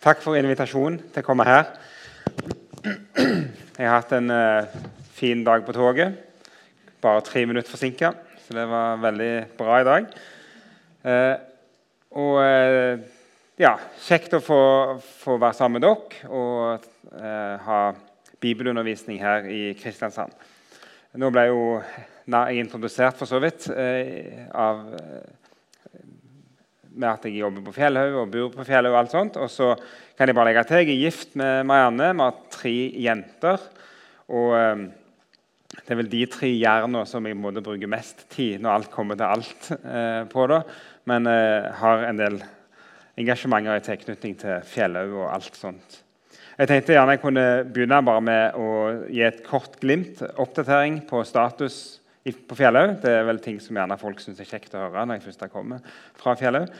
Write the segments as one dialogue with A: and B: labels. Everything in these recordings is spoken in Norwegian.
A: Takk for invitasjonen til å komme her. Jeg har hatt en uh, fin dag på toget. Bare tre minutter forsinka, så det var veldig bra i dag. Uh, og uh, ja, kjekt å få, få, være sammen med dere og ha bibelundervisning her i Kristiansand. Nå ble jo jeg introdusert for så vidt av med at jeg jobber på Fjellhaug og bor på Fjellhaug. Og alt sånt. Og så kan jeg bare legge til jeg er gift med Marianne. Vi har tre jenter. Og eh, det er vel de tre jerna som jeg måtte bruke mest tid når alt kommer til alt eh, på. da. Men eh, har en del engasjementer i tilknytning til Fjellhaug og alt sånt. Jeg tenkte gjerne jeg kunne begynne bare med å gi et kort glimt, oppdatering på status på Fjellhaug. Det er vel ting som gjerne folk syns er kjekt å høre når jeg først har kommet fra Fjellhaug.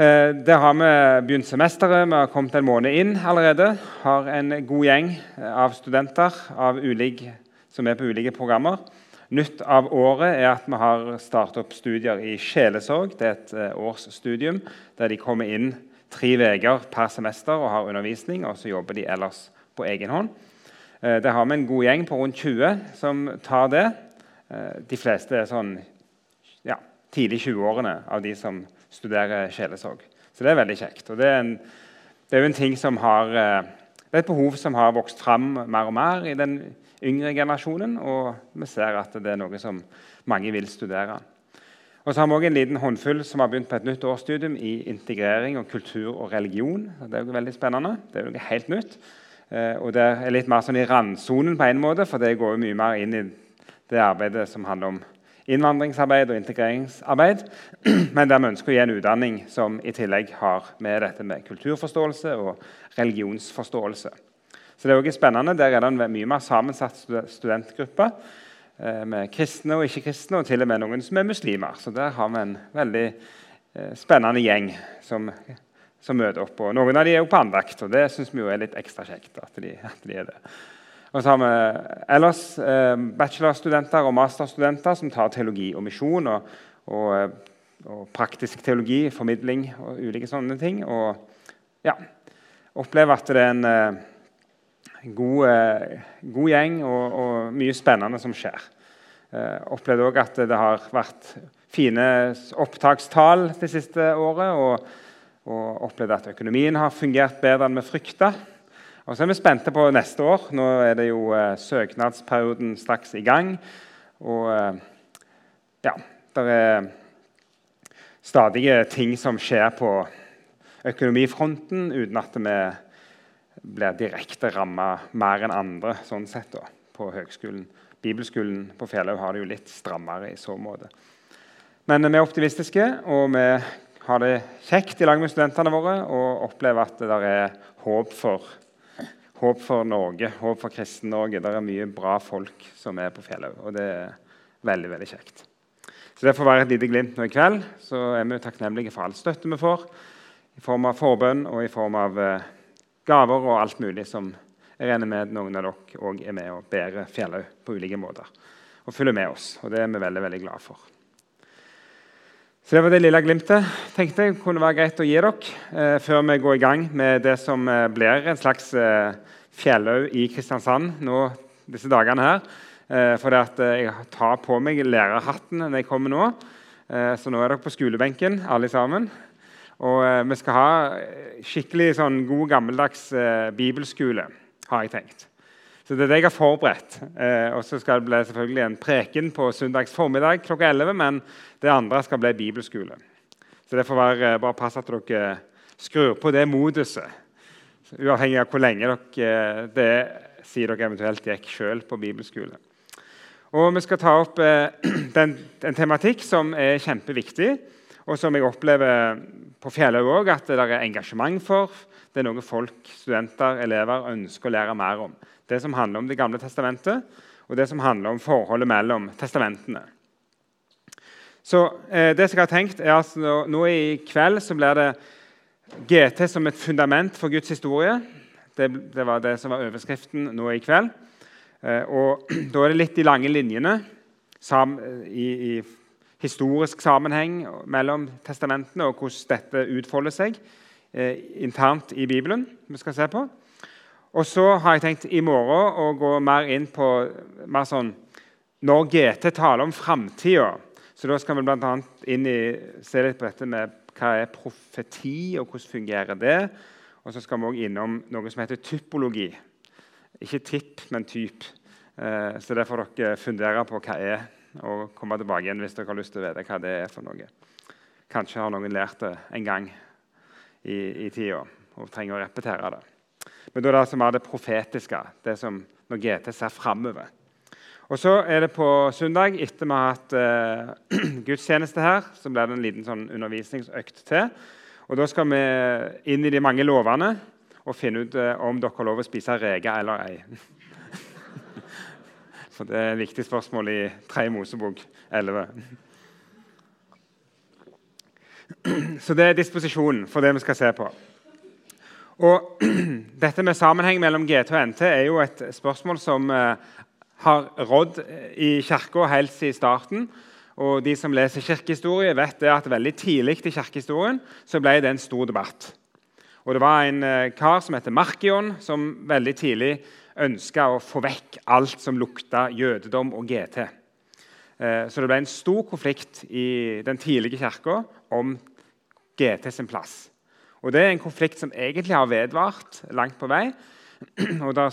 A: Eh, der har vi begynt semesteret. Vi har kommet en måned inn allerede. Har en god gjeng av studenter av ulik, som er på ulike programmer. Nytt av året er at vi har startet opp studier i sjelesorg. Det er et eh, årsstudium der de kommer inn tre uker per semester og har undervisning. Og så jobber de ellers på egen hånd. Eh, der har vi en god gjeng på rundt 20 som tar det. Eh, de fleste er sånn ja, tidlig 20-årene av de som studerer sjelesorg. Så det er veldig kjekt. Og det er, en, det er jo en ting som har eh, det er et behov som har vokst fram mer og mer i den yngre generasjonen. Og vi ser at det er noe som mange vil studere. Og så har vi også en liten håndfull som har begynt på et nytt årsstudium i integrering og kultur og religion. Det er jo veldig spennende. Det er jo noe helt nytt. Eh, og det er litt mer sånn i randsonen på en måte, for det går jo mye mer inn i det arbeidet som handler om innvandringsarbeid og integreringsarbeid. Men der vi ønsker å gi en utdanning som i tillegg har med dette med kulturforståelse og religionsforståelse. Så det er også spennende. Der er det en mye mer sammensatt studentgruppe eh, med kristne og ikke-kristne, og til og med noen som er muslimer. Så der har vi en veldig eh, spennende gjeng som, som møter opp. Og noen av de er jo på andakt, og det syns vi jo er litt ekstra kjekt. at de, at de er det. Og så har vi ellers eh, bachelorstudenter og masterstudenter som tar teologi og misjon og, og, eh, og, praktisk teologi, formidling og ulike sånne ting. Og ja, opplever at det er en eh, god, god, gjeng og, og, mye spennende som skjer. Eh, opplevde òg at det har vært fine opptakstall det siste året. Og, og opplevde at økonomien har fungert bedre enn vi frykta. Og så er vi spente på neste år. Nå er det jo eh, søknadsperioden straks i gang. Og eh, ja, det er stadige ting som skjer på økonomifronten uten at vi blir direkte ramma mer enn andre sånn sett da, på høgskolen. Bibelskolen på Fjellhaug har det jo litt strammere i så måte. Men vi er optimistiske, og vi har det kjekt i lag med studentene våre og opplever at det er håp for håp for Norge, håp for Kristen-Norge. Det er mye bra folk som er på Fjellhaug, og det er veldig veldig kjekt. Så Det får være et lite glimt nå i kveld. Så er vi takknemlige for all støtte vi får, i form av forbønn og i form av eh, gaver og alt mulig som jeg regner med noen av dere òg er med og bærer Fjellhaug på ulike måter. Og følger med oss. Og det er vi veldig, veldig glad for. Så Det var det lille glimtet tenkte jeg kunne være greit å gi dere eh, før vi går i gang med det som eh, blir en slags eh, Fjellhaug i Kristiansand nå disse dagene her. Eh, for jeg tar på meg lærerhatten når jeg kommer nå. Så nå er dere på skolebenken, alle sammen. Og vi skal ha skikkelig sånn god, gammeldags bibelskole, har jeg tenkt. Så det er det jeg har forberedt. Eh, og så skal det bli selvfølgelig en preken på søndags formiddag klokka 11, men det andre skal bli bibelskole. Så det får være, bare passe at dere skrur på det moduset uavhengig av hvor lenge dere det sier dere eventuelt gikk sjøl på bibelskole. Og Vi skal ta opp eh, den, en tematikk som er kjempeviktig, og som jeg opplever på Fjellhaug òg at det er engasjement for. Det er noe folk, studenter, elever ønsker å lære mer om. Det som handler om Det gamle testamentet, og det som handler om forholdet mellom testamentene. Så eh, det som jeg har tenkt er at nå, nå i kveld så blir det GT som et fundament for Guds historie. Det, det, var det som var overskriften nå i kveld. Eh, og Da er det litt de lange linjene sam, i, i, historisk sammenheng mellom testamentene og hvordan dette utfolder seg eh, internt i Bibelen vi skal se på. Og så har jeg tenkt i morgen å gå mer inn på mer sånn, når GT taler om framtida. Så da skal vi bl.a. inn i, se litt på dette med hva er profeti, og hvordan fungerer det. Og så skal vi òg innom noe som heter typologi. Ikke tipp, men typ. Eh, så det får dere fundere på hva er, og komme tilbake igjen hvis dere har lyst til å vite hva det er for noe. Kanskje har noen lært det en gang i, i tida og trenger å repetere det. Men da er det som er det profetiske, det som når GT ser framover. Og så er det på søndag, etter vi har hatt eh, gudstjeneste her, så blir det en liten sånn undervisningsøkt til. Og Da skal vi inn i de mange lovene og finne ut eh, om dere har lov å spise reker eller ei. For det er et viktig spørsmål i 3. Mosebok 11. Så det er disposisjonen for det vi skal se på. Og Dette med sammenheng mellom GT og NT er jo et spørsmål som eh, har rådd i Kirka helt siden starten. Og De som leser kirkehistorie, vet at veldig tidlig i kirkehistorien så ble det en stor debatt. Og Det var en eh, kar som heter Markion, som veldig tidlig ønska å få vekk alt som lukta jødedom og GT. Eh, så det ble en stor konflikt i den tidlige kirka om GT sin plass. Og Det er en konflikt som egentlig har vedvart langt på vei. Og da,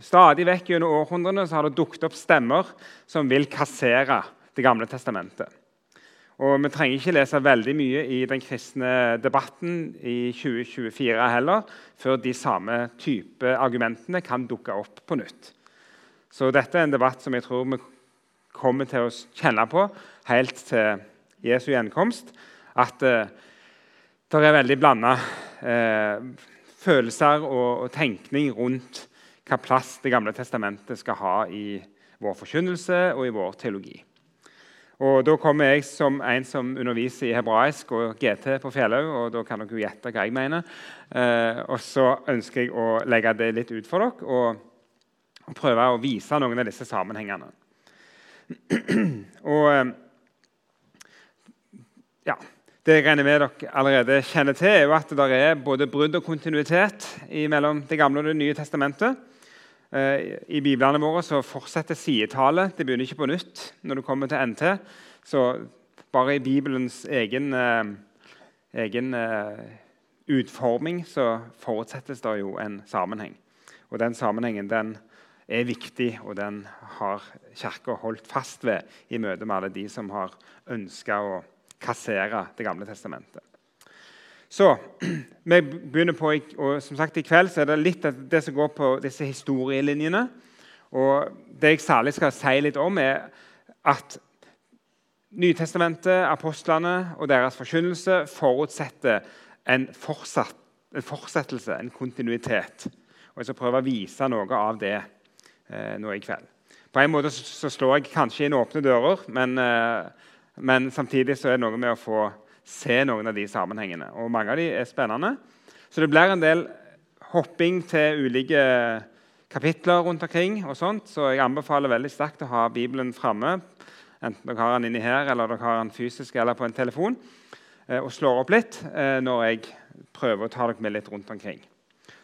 A: Stadig vekk gjennom århundrene så har det dukket opp stemmer som vil kassere Det gamle testamentet. Og Vi trenger ikke lese veldig mye i den kristne debatten i 2024 heller, før de samme type argumentene kan dukke opp på nytt. Så dette er en debatt som jeg tror vi kommer til å kjenne på helt til Jesu gjenkomst. At eh, det er veldig blanda eh, følelser og, og, tenkning rundt hva plass Det gamle testamentet skal ha i vår forkynnelse og i vår teologi. Og Da kommer jeg som en som underviser i hebraisk og GT på Fjellhaug. og Da kan dere gjette hva jeg mener. Eh, og så ønsker jeg å legge det litt ut for dere og, og prøve å vise noen av disse sammenhengene. og eh, ja, Det jeg regner med dere allerede kjenner til, er jo at det er både brudd og kontinuitet mellom Det gamle og Det nye testamentet. Eh, I biblene våre så fortsetter sidetallet. Det begynner ikke på nytt når du kommer til NT. Så bare i Bibelens egen, eh, egen eh, utforming så forutsettes det jo en sammenheng. Og den sammenhengen den er viktig, og den har Kirka holdt fast ved i møte med alle de som har ønska å kassere Det gamle testamentet. Så vi begynner på, og som sagt I kveld så er det litt av det som går på disse historielinjene. Og Det jeg særlig skal si litt om, er at Nytestamentet, apostlene og deres forkynnelse forutsetter en, fortsatt, en fortsettelse, en kontinuitet. Og Jeg skal prøve å vise noe av det eh, nå i kveld. På en måte så slår jeg kanskje inn åpne dører, men, eh, men samtidig så er det noe med å få se noen av de sammenhengene. Og Mange av de er spennende. Så det blir en del hopping til ulike kapitler rundt omkring. og sånt, Så jeg anbefaler veldig sterkt å ha Bibelen framme. Enten dere har den inni her, eller dere har den fysisk eller på en telefon. Eh, og slår opp litt eh, når jeg prøver å ta dere med litt rundt omkring.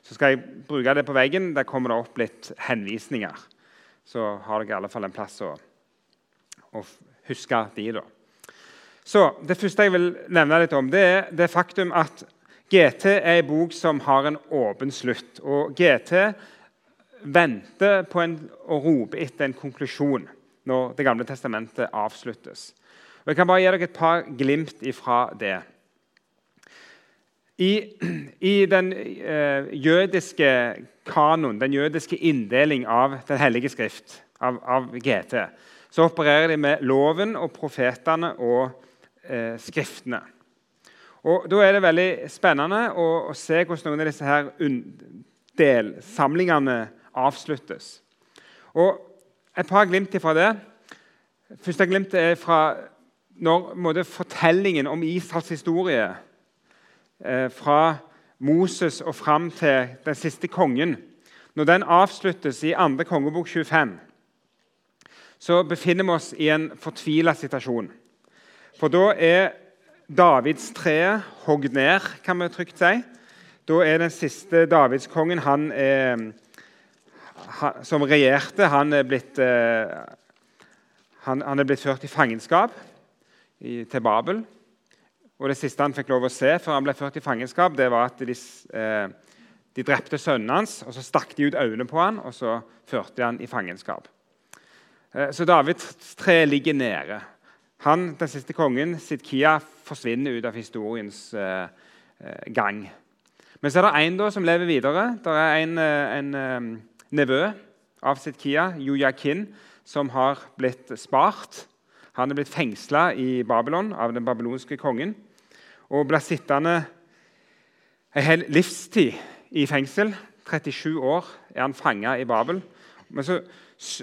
A: Så skal jeg bruke det på veggen. Der kommer det opp litt henvisninger. Så har dere i alle fall en plass å, å huske de. da. Så Det første jeg vil nevne litt om, det er det faktum at GT er en bok som har en åpen slutt. Og GT venter på en, og roper etter en konklusjon når Det gamle testamentet avsluttes. Og Jeg kan bare gi dere et par glimt ifra det. I, i den eh, jødiske kanon, den jødiske inndeling av Den hellige skrift, av, av GT, så opererer de med loven og profetene og eh, Skriftene. Og Da er det veldig spennende å, å se hvordan noen av disse her delsamlingene avsluttes. Og Et par glimt fra det. Første glimt er fra når måtte, fortellingen om Israels historie eh, fra Moses og fram til den siste kongen Når den avsluttes i 2. kongebok 25, så befinner vi oss i en fortvila situasjon. For da er Davidstreet hogd ned, kan vi trygt si. Da er den siste davidskongen han er, han, som regjerte, han er blitt, eh, han, han er blitt ført i fangenskap i, til Babel. Og Det siste han fikk lov å se før han ble ført i fangenskap, det var at de, eh, de drepte sønnen hans. og Så stakk de ut øynene på han, og så førte de han i fangenskap. Eh, så Davids tre ligger nede. Han, Den siste kongen, Sidkia, forsvinner ut av historiens eh, eh gang. Men så er det en som lever videre. Det er en, eh, en, en eh, nevø av Sidkia, Jojakin, som har blitt spart. Han er blitt fengsla i Babylon av den babylonske kongen og ble sittende en hel livstid i fengsel. 37 år er han fanga i Babel. Men Så,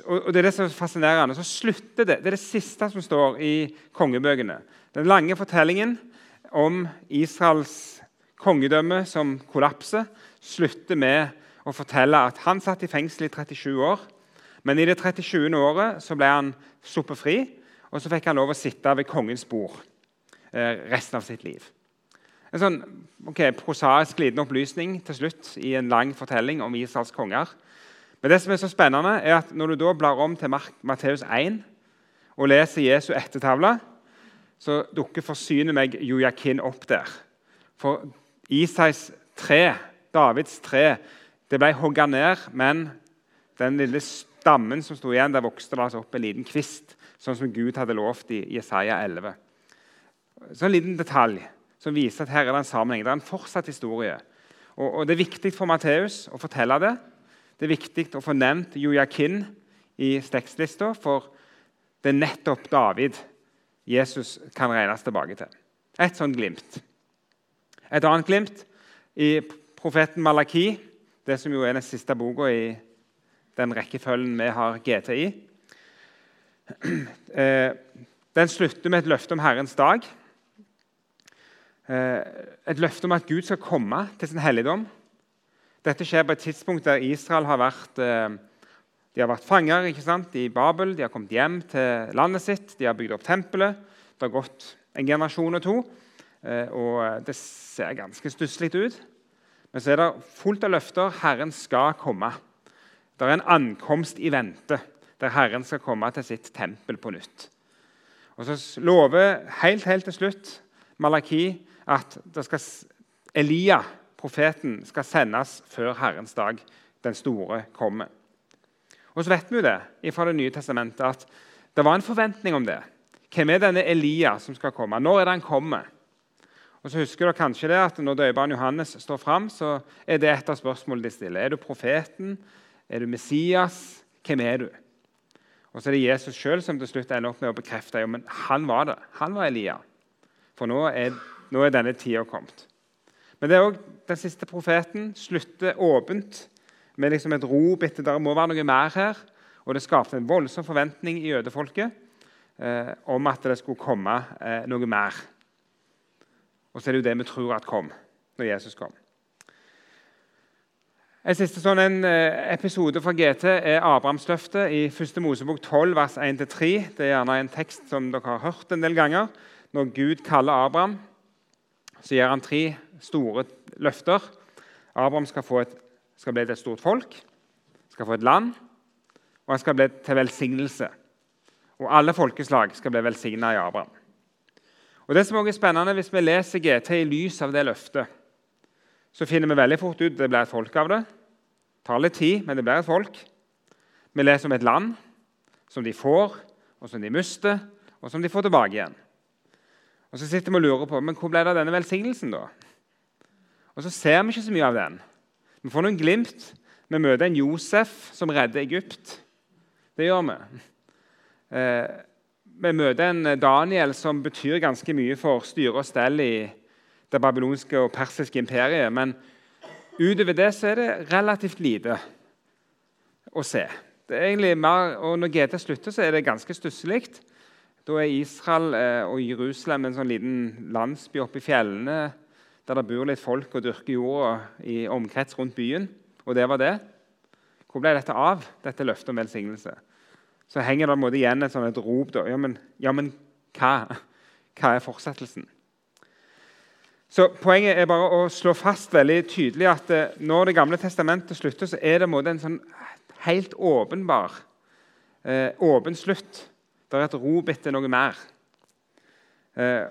A: og Det er det som er fascinerende. Så slutter det. Det er det siste som står i kongebøkene. Den lange fortellingen om Israels kongedømme som kollapser, slutter med å fortelle at han satt i fengsel i 37 år. Men i det 37. året så ble han sluppet fri, og så fikk han lov å sitte ved kongens bord eh, resten av sitt liv. En sånn okay, prosaisk liten opplysning til slutt i en lang fortelling om Israels konger. Men det som er så spennende er at Når du da blar om til Matteus 1 og leser Jesu ettertavle, så dukker forsyne meg Jojakin opp der. For Isais tre, Davids tre, det ble hogga ned, men den lille stammen som sto igjen, der vokste det altså opp en liten kvist, sånn som Gud hadde lovt i Jesaja 11. Så en liten detalj som viser at her er det en sammenheng. Det er en fortsatt historie. Og, og Det er viktig for Matteus å fortelle det. Det er viktig å få nevnt Jojakin i tekstlista, for det er nettopp David Jesus kan regnes tilbake til. Et sånt glimt. Et annet glimt i profeten Malaki, det som jo er den siste boka i den rekkefølgen vi har GTI. Eh, den slutter med et løfte om Herrens dag. Eh, et løfte om at Gud skal komme til sin helligdom. Dette skjer på et tidspunkt der Israel har vært, eh, de har vært fanger i Babel. De har kommet hjem til landet sitt, de har bygd opp tempelet. Det har gått en generasjon og to, eh, og det ser ganske stusslig ut. Men så er det fullt av løfter. Herren skal komme. Det er en ankomst i vente, der Herren skal komme til sitt tempel på nytt. Og Så lover helt, helt til slutt Malaki at Elia, profeten, skal sendes før Herrens dag, den store, kommer. Og så vet vi det fra Det nye testamentet at det var en forventning om det. Hvem er denne Elia som skal komme? Når er det han kommer? Og så husker dere kanskje det at Når døperen Johannes står fram, så er det et av spørsmålene de stiller. Er du profeten? Er du Messias? Hvem er du? Og så er det Jesus sjøl som til slutt ender opp med å bekrefte jo, men han var det. Han var Elia. For nå er nå er denne tida kommet. Men det er også den siste profeten slutter åpent med liksom et rop etter det må være noe mer her. Og det skapte en voldsom forventning i jødefolket eh, om at det skulle komme eh, noe mer. Og så er det jo det vi tror at kom når Jesus kom. En siste sånn en, eh, episode fra GT er Abrahamsløftet i 1. Mosebok 12, vers 1-3. Det er gjerne en tekst som dere har hørt en del ganger. Når Gud kaller Abraham så gir han tre store løfter. Abraham skal, et, skal, bli til et stort folk, skal få et land, og han skal bli til velsignelse. Og alle folkeslag skal bli velsigna i Abraham. Og Det som også er spennende, Hvis vi leser GT i lys av det løftet, så finner vi veldig fort ut at det blir et folk av det. Det tar litt tid, men det blir et folk. Vi leser om et land som de får, og som de mister, og som de får tilbake igjen. Og Så sitter vi og lurer på men hvor ble det av denne velsignelsen. da? Og Så ser vi ikke så mye av den. Vi får noen glimt. Vi møter en Josef som redder Egypt. Det gjør vi. Eh, vi møter en Daniel som betyr ganske mye for styre og stell i det babylonske og persiske imperiet. Men utover det så er det relativt lite å se. Det er mer, og Når GT slutter, så er det ganske stusslig. Da er Israel eh, og Jerusalem en sånn liten landsby oppe i fjellene der det bor litt folk og dyrker jorda i omkrets rundt byen. Og det var det. Hvor ble dette av, dette løftet om velsignelse? Så henger det igjen et, et rop. Da. Ja, men, ja, men hva? hva er fortsettelsen? Så Poenget er bare å slå fast veldig tydelig at eh, når Det gamle testamentet slutter, så er det en sånn helt åpenbar eh, åpen slutt. Det er et rop etter noe mer. Eh,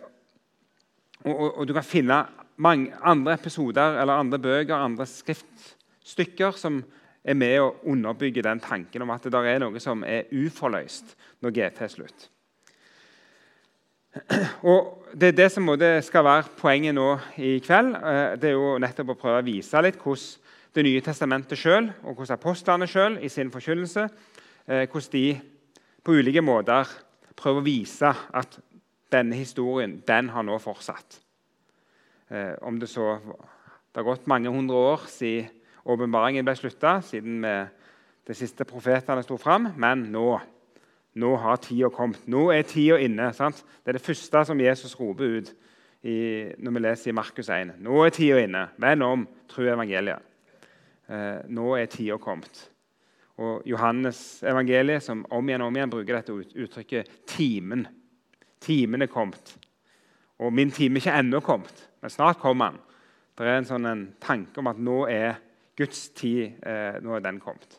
A: og, og, og, Du kan finne mange andre episoder eller andre bøker andre skriftstykker som er med å underbygge den tanken om at det er noe som er uforløst når GT er slutt. Og Det er det som skal være poenget nå i kveld. Eh, det er jo nettopp å prøve å vise litt hvordan Det nye testamentet sjøl og hvordan apostlene sjøl i sin forkynnelse eh, hvordan de på ulike måter prøver å vise at denne historien den har nå fortsatt. Eh, om det så det har gått mange hundre år siden åpenbaringen ble slutta, siden de siste profetene sto fram, men nå nå har tida kommet. Nå er tida inne. Sant? Det er det første som Jesus roper ut i, når vi leser i Markus 1. Nå er tida inne. Vend om, tro evangeliet. Eh, nå er tida kommet. Og Johannes evangeliet, som om igjen og om igjen bruker dette uttrykket 'timen'. Timen er kommet. Og min time er ikke ennå kommet, men snart kommer han. Det er en sånn en tanke om at nå er Guds tid eh, nå er den kommet.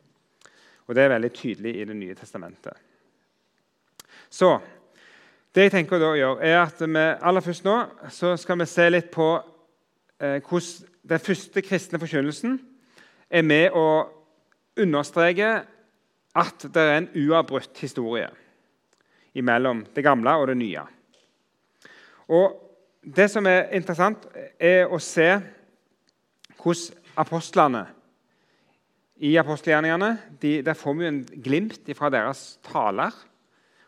A: Og Det er veldig tydelig i Det nye testamentet. Så det jeg tenker å gjøre, er at vi aller først nå så skal vi se litt på eh, hvordan den første kristne forkynnelsen er med å understreke at det er en uavbrutt historie mellom det gamle og det nye. Og Det som er interessant, er å se hvordan apostlene i apostelgjerningene Der får vi en glimt fra deres taler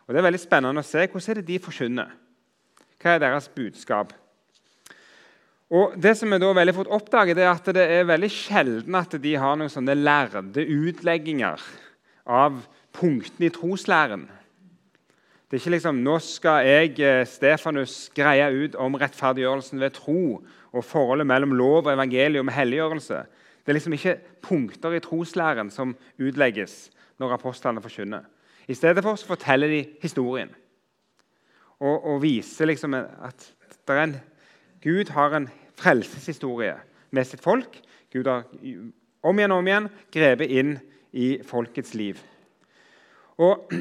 A: og Det er veldig spennende å se hvordan er det de forkynner. Hva er deres budskap? Og Det som vi da veldig fort oppdager, det er at det er veldig sjelden at de har noen sånne lærde utlegginger av punktene i troslæren. Det er ikke liksom 'Nå skal jeg, eh, Stefanus, greie ut om rettferdiggjørelsen ved tro' og forholdet mellom lov og evangelium og helliggjørelse. Det er liksom ikke punkter i troslæren som utlegges når apostlene forkynner. I stedet for så forteller de historien og, og viser liksom at en, Gud har en frelseshistorie med sitt folk. Gud har om igjen og om igjen grepet inn i folkets liv. Og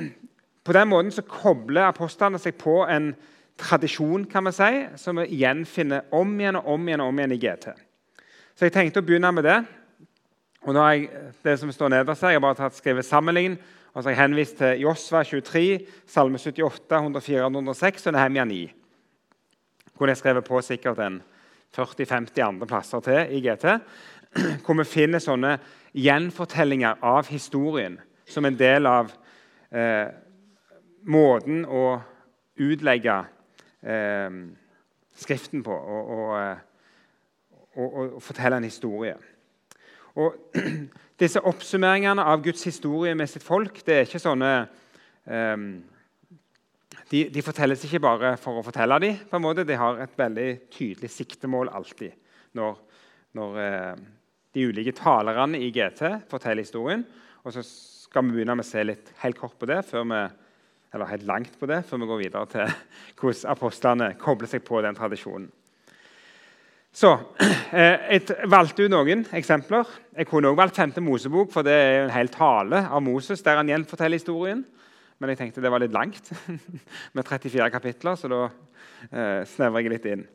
A: På den måten så kobler apostlene seg på en tradisjon kan man si, som vi igjen finner om igjen og om igjen og om igjen i GT. Så Jeg tenkte å begynne med det. Og nå har jeg, det som står nederst her, jeg har bare tatt skrevet sammenlign og så har jeg henvist til Josva 23, Salme 78, 104, 106 og Nehemia 9. Hvor jeg skrevet på sikkert en 40-50 andre plasser til i GT. Hvor vi finner sånne gjenfortellinger av historien som en del av eh, måten å utlegge eh, Skriften på og, og, eh, og, og fortelle en historie. Og Disse oppsummeringene av Guds historie med sitt folk det er ikke sånne eh, de, de, fortelles ikke bare for å fortelle dem. på en måte. De har et veldig tydelig siktemål alltid når, når eh, de ulike talerne i GT forteller historien. Og så skal vi begynne med å se litt helt kort på det, før vi, eller helt langt på det, før vi går videre til hvordan apostlene kobler seg på den tradisjonen. Så eh, Jeg valgte ut noen eksempler. Jeg kunne også valgt 5. Mosebok, for det er en hel tale av Moses der han gjenforteller historien. Men jeg tenkte det var litt langt med 34 kapitler, så da eh, snevrer jeg litt inn.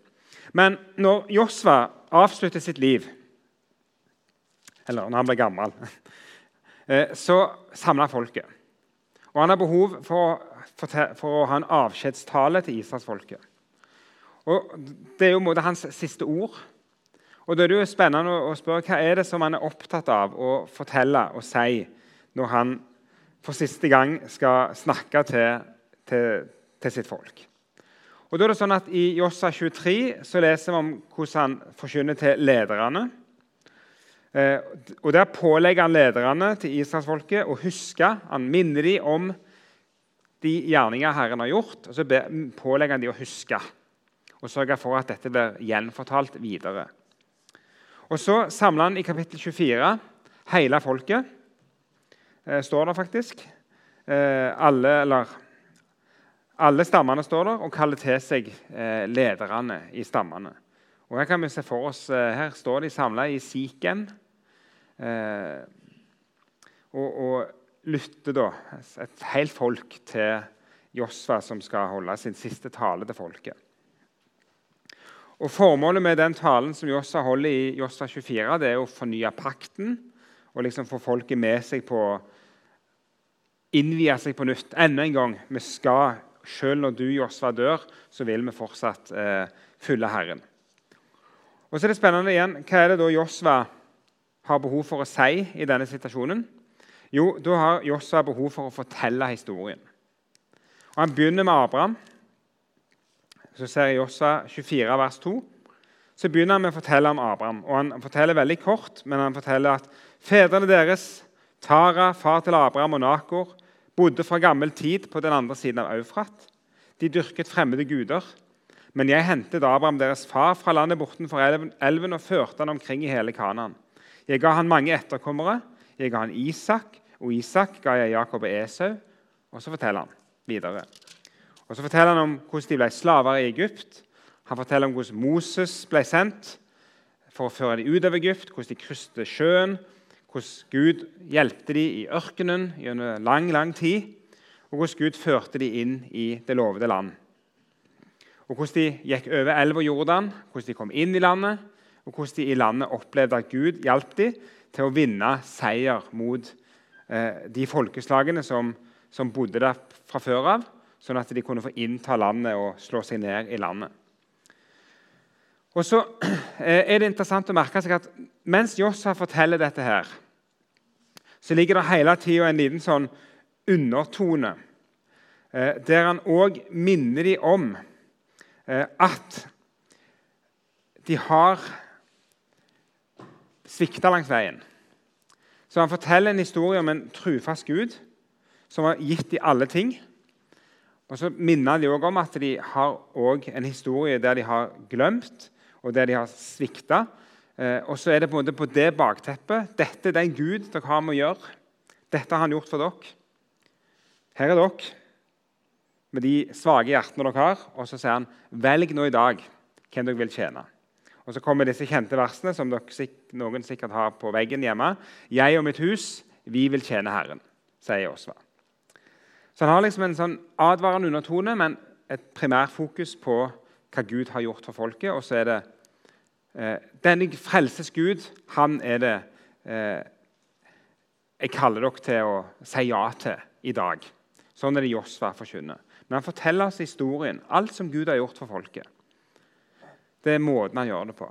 A: Men når Josva avslutter sitt liv, eller når han ble gammel, eh, så samler folket. Og han har behov for, for, for å ha en avskjedstale til Israelsfolket. Det er jo måte hans siste ord. Og Da er det jo spennende å spørre hva er det som han er opptatt av å fortelle og si når han for siste gang skal snakke til, til, til sitt folk. Og da er det sånn at I Jossa 23 så leser vi om hvordan han forkynner til lederne. Eh, og Der pålegger han lederne til israelsfolket å huske. Han minner dem om de gjerninger Herren har gjort, og så pålegger han dem å huske og sørge for at dette blir gjenfortalt videre. Og Så samler han i kapittel 24 hele folket, eh, står det faktisk. Eh, alle, eller, alle stammene står der og kaller til seg lederne i stammene. Og Her kan vi se for oss, her står de samla i Sikhem eh, og, og lytter da, et helt folk til Josva, som skal holde sin siste tale til folket. Og Formålet med den talen som Josva holder i Josva 24, det er å fornye pakten og liksom få folket med seg på å innvie seg på nytt. Enda en gang. Vi skal, Selv når du, Josva, dør, så vil vi fortsatt eh, følge Herren. Og så er det spennende igjen, Hva er det da Josva har behov for å si i denne situasjonen? Jo, da har Josva behov for å fortelle historien. Og Han begynner med Abraham. Så ser jeg Josva 24, vers 2. Så begynner han med å fortelle om Abraham. og Han forteller veldig kort, men han forteller at fedrene deres, Tara, far til Abraham og Nakor, bodde fra gammel tid på den andre siden av Eufrat. De dyrket fremmede guder. Men jeg hentet Abraham, deres far, fra landet bortenfor elven og førte han omkring i hele Kanaan. Jeg ga han mange etterkommere. Jeg ga han Isak, og Isak ga jeg Jakob og Esau. Og så forteller han videre. Og Så forteller han om hvordan de ble slaver i Egypt. Han forteller om hvordan Moses ble sendt for å føre dem ut av Egypt, hvordan de krysset sjøen, hvordan Gud hjelpte dem i ørkenen gjennom lang, lang tid, og hvordan Gud førte dem inn i det lovede land og hvordan de gikk over elva Jordan, hvordan de kom inn i landet, og hvordan de i landet opplevde at Gud hjalp dem til å vinne seier mot eh, de folkeslagene som, som, bodde der fra før av, sånn at de kunne få innta landet og slå seg ned i landet. Og så eh, er det interessant å merke seg at Mens Jossa forteller dette, her, så ligger det hele tida en liten sånn undertone eh, der han òg minner dem om at de har svikta langs veien. Så Han forteller en historie om en trufast Gud som har gitt dem alle ting. Og Så minner de også om at de har en historie der de har glemt, og der de har svikta. Eh, og så er det på, en måte på det bakteppet Dette er den Gud dere har med å gjøre. Dette har han gjort for dere. Her er dere med de svake hjertene dere har, og så sier han velg nå i dag hvem dere vil tjene. Og Så kommer disse kjente versene som dere, noen sikkert har på veggen hjemme. Jeg og mitt hus, vi vil tjene Herren, sier Osva. Så han har liksom en sånn advarende undertone, men et primærfokus på hva Gud har gjort for folket. Og så er det eh, denne frelses Gud, han er det eh, jeg kaller dere til å si ja til i dag. Sånn er det Josva forkynner. Men han forteller oss historien, alt som Gud har gjort for folket. Det er måten han gjør det på.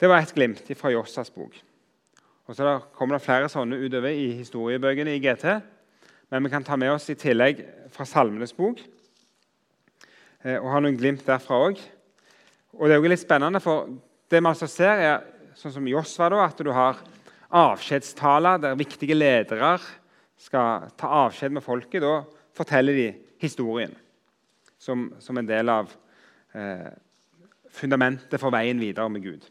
A: Det var et glimt fra Jossas bok. Og så kommer det flere sånne utover i historiebøkene i GT. Men vi kan ta med oss i tillegg fra Salmenes bok. Eh, og ha noen glimt derfra òg. Og det er jo litt spennende, for det vi altså ser, er sånn som Josva, da, at du har avskjedstaler der viktige ledere skal ta avskjed med folket. Da forteller de historien som, som en del av eh, fundamentet for veien videre med Gud.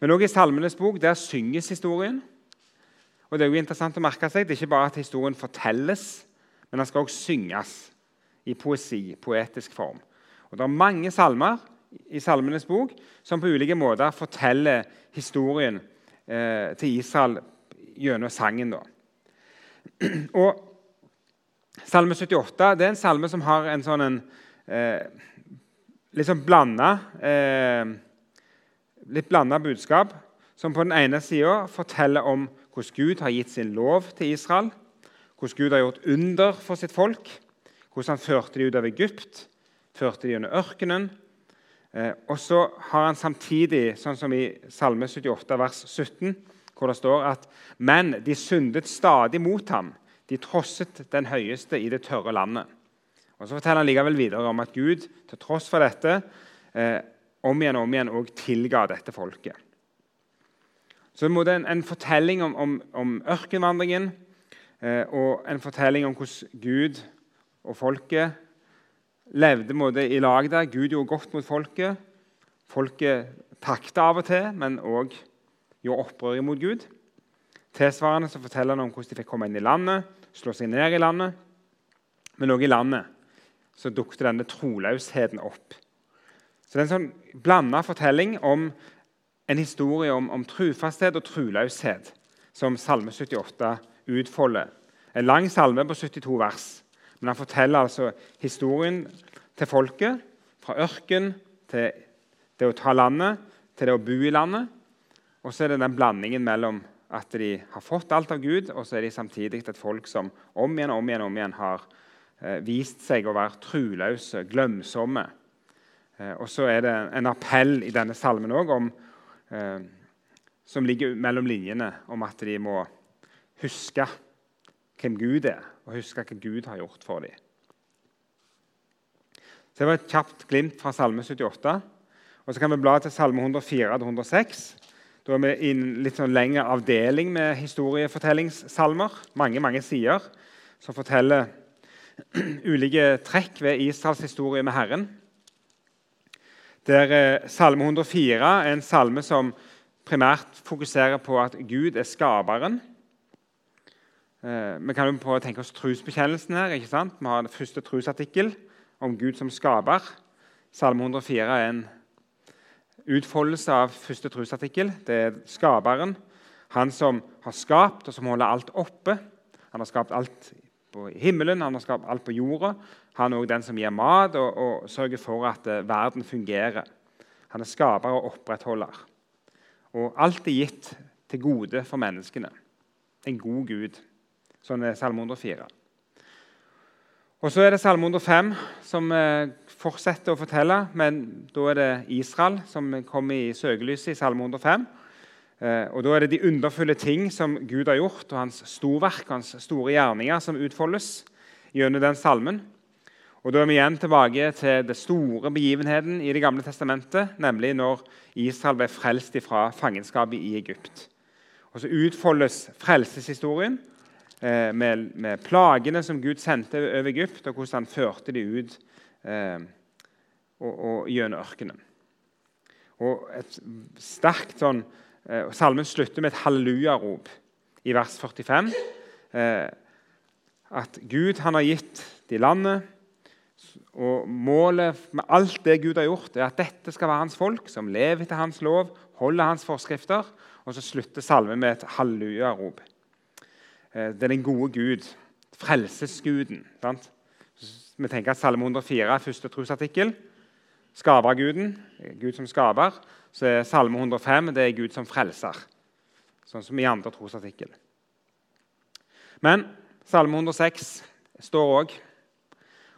A: Men også i Salmenes bok der synges historien. Og Det er jo interessant å merke seg, det er ikke bare at historien fortelles, men den skal også synges i poesi, poetisk form. Og Det er mange salmer i Salmenes bok som på ulike måter forteller historien eh, til Israel gjennom sangen. Da. Og Salme 78 det er en salme som har en sånn en, eh, litt sånn blanda eh, litt blanda budskap. Som på den ene sida forteller om hvordan Gud har gitt sin lov til Israel. Hvordan Gud har gjort under for sitt folk. Hvordan han førte dem ut av Egypt, førte dem gjennom ørkenen. Eh, og så har han samtidig, sånn som i Salme 78, vers 17, hvor det står at Men de syndet stadig mot ham de trosset den høyeste i det tørre landet. Og Så forteller han likevel videre om at Gud til tross for dette eh, om igjen og om igjen òg tilga dette folket. Så det er en, en fortelling om, om, om ørkenvandringen eh, og en fortelling om hvordan Gud og folket levde måte, i lag der. Gud gjorde godt mot folket. Folket takta av og til, men òg gjorde opprør mot Gud. Tilsvarende så forteller han om hvordan de fikk komme inn i landet, slå seg ned i landet. Men òg i landet så dukket denne troløsheten opp. Så Det er en sånn blanda fortelling om en historie om, om trufasthet og troløshet som Salme 78 utfolder. En lang salme på 72 vers. Men han forteller altså historien til folket, fra ørken til det å ta landet, til det å bo i landet. Og så er det den blandingen mellom at de har fått alt av Gud, og så er de samtidig et folk som om igjen og om igjen, om igjen har vist seg å være truløse, glemsomme. Eh, og så er det en appell i denne salmen òg eh, som ligger mellom linjene, om at de må huske hvem Gud er, og huske hva Gud har gjort for dem. Så Det var et kjapt glimt fra Salme 78. Og Så kan vi bla til Salme 104-106. Da er vi i en litt sånn lengre avdeling med historiefortellingssalmer. Mange mange sider som forteller ulike trekk ved Israels historie med Herren. Der eh, Salme 104 er en salme som primært fokuserer på at Gud er skaperen. Eh, vi kan jo prøve å tenke oss trosbekjennelsen her. ikke sant? Vi har den første trosartikkel om Gud som skaper. Salme 104 er en utfoldelse av første trosartikkel. Det er skaperen, han som har skapt og som holder alt oppe. Han har skapt alt på himmelen, han har skapt alt på jorda. Han er også den som gir mat og, og sørger for at uh, verden fungerer. Han er skaper og opprettholder. Og alt er gitt til gode for menneskene. En god Gud. Sånn er Salme 104. Og Så er det Salme 105, som uh, fortsetter å fortelle, men da er det Israel som kommer i søkelyset i Salme 105. Uh, og Da er det de underfulle ting som Gud har gjort, og hans storverk, hans store gjerninger, som utfoldes gjennom den salmen. Og Da er vi igjen tilbake til det store begivenheten i Det gamle testamentet, nemlig når Israel ble frelst fra fangenskapet i Egypt. Og Så utfoldes frelseshistorien eh, med, med, plagene som Gud sendte over Egypt, og hvordan han førte dem ut eh, og, og gjennom ørkenen. Og et sterkt sånn, eh, Salmen slutter med et hallelujarop i vers 45. Eh, at Gud han har gitt de landet og Målet med alt det Gud har gjort, er at dette skal være hans folk, som lever etter hans lov, holder hans forskrifter. Og så slutter salmen med et hallelujarop. Eh, det er den gode Gud, frelsesguden. Sant? Vi tenker at Salme 104 er første trosartikkel. Skaperguden, Gud som skaper. Så er Salme 105 det er Gud som frelser. Sånn som i andre trosartikkel. Men Salme 106 står òg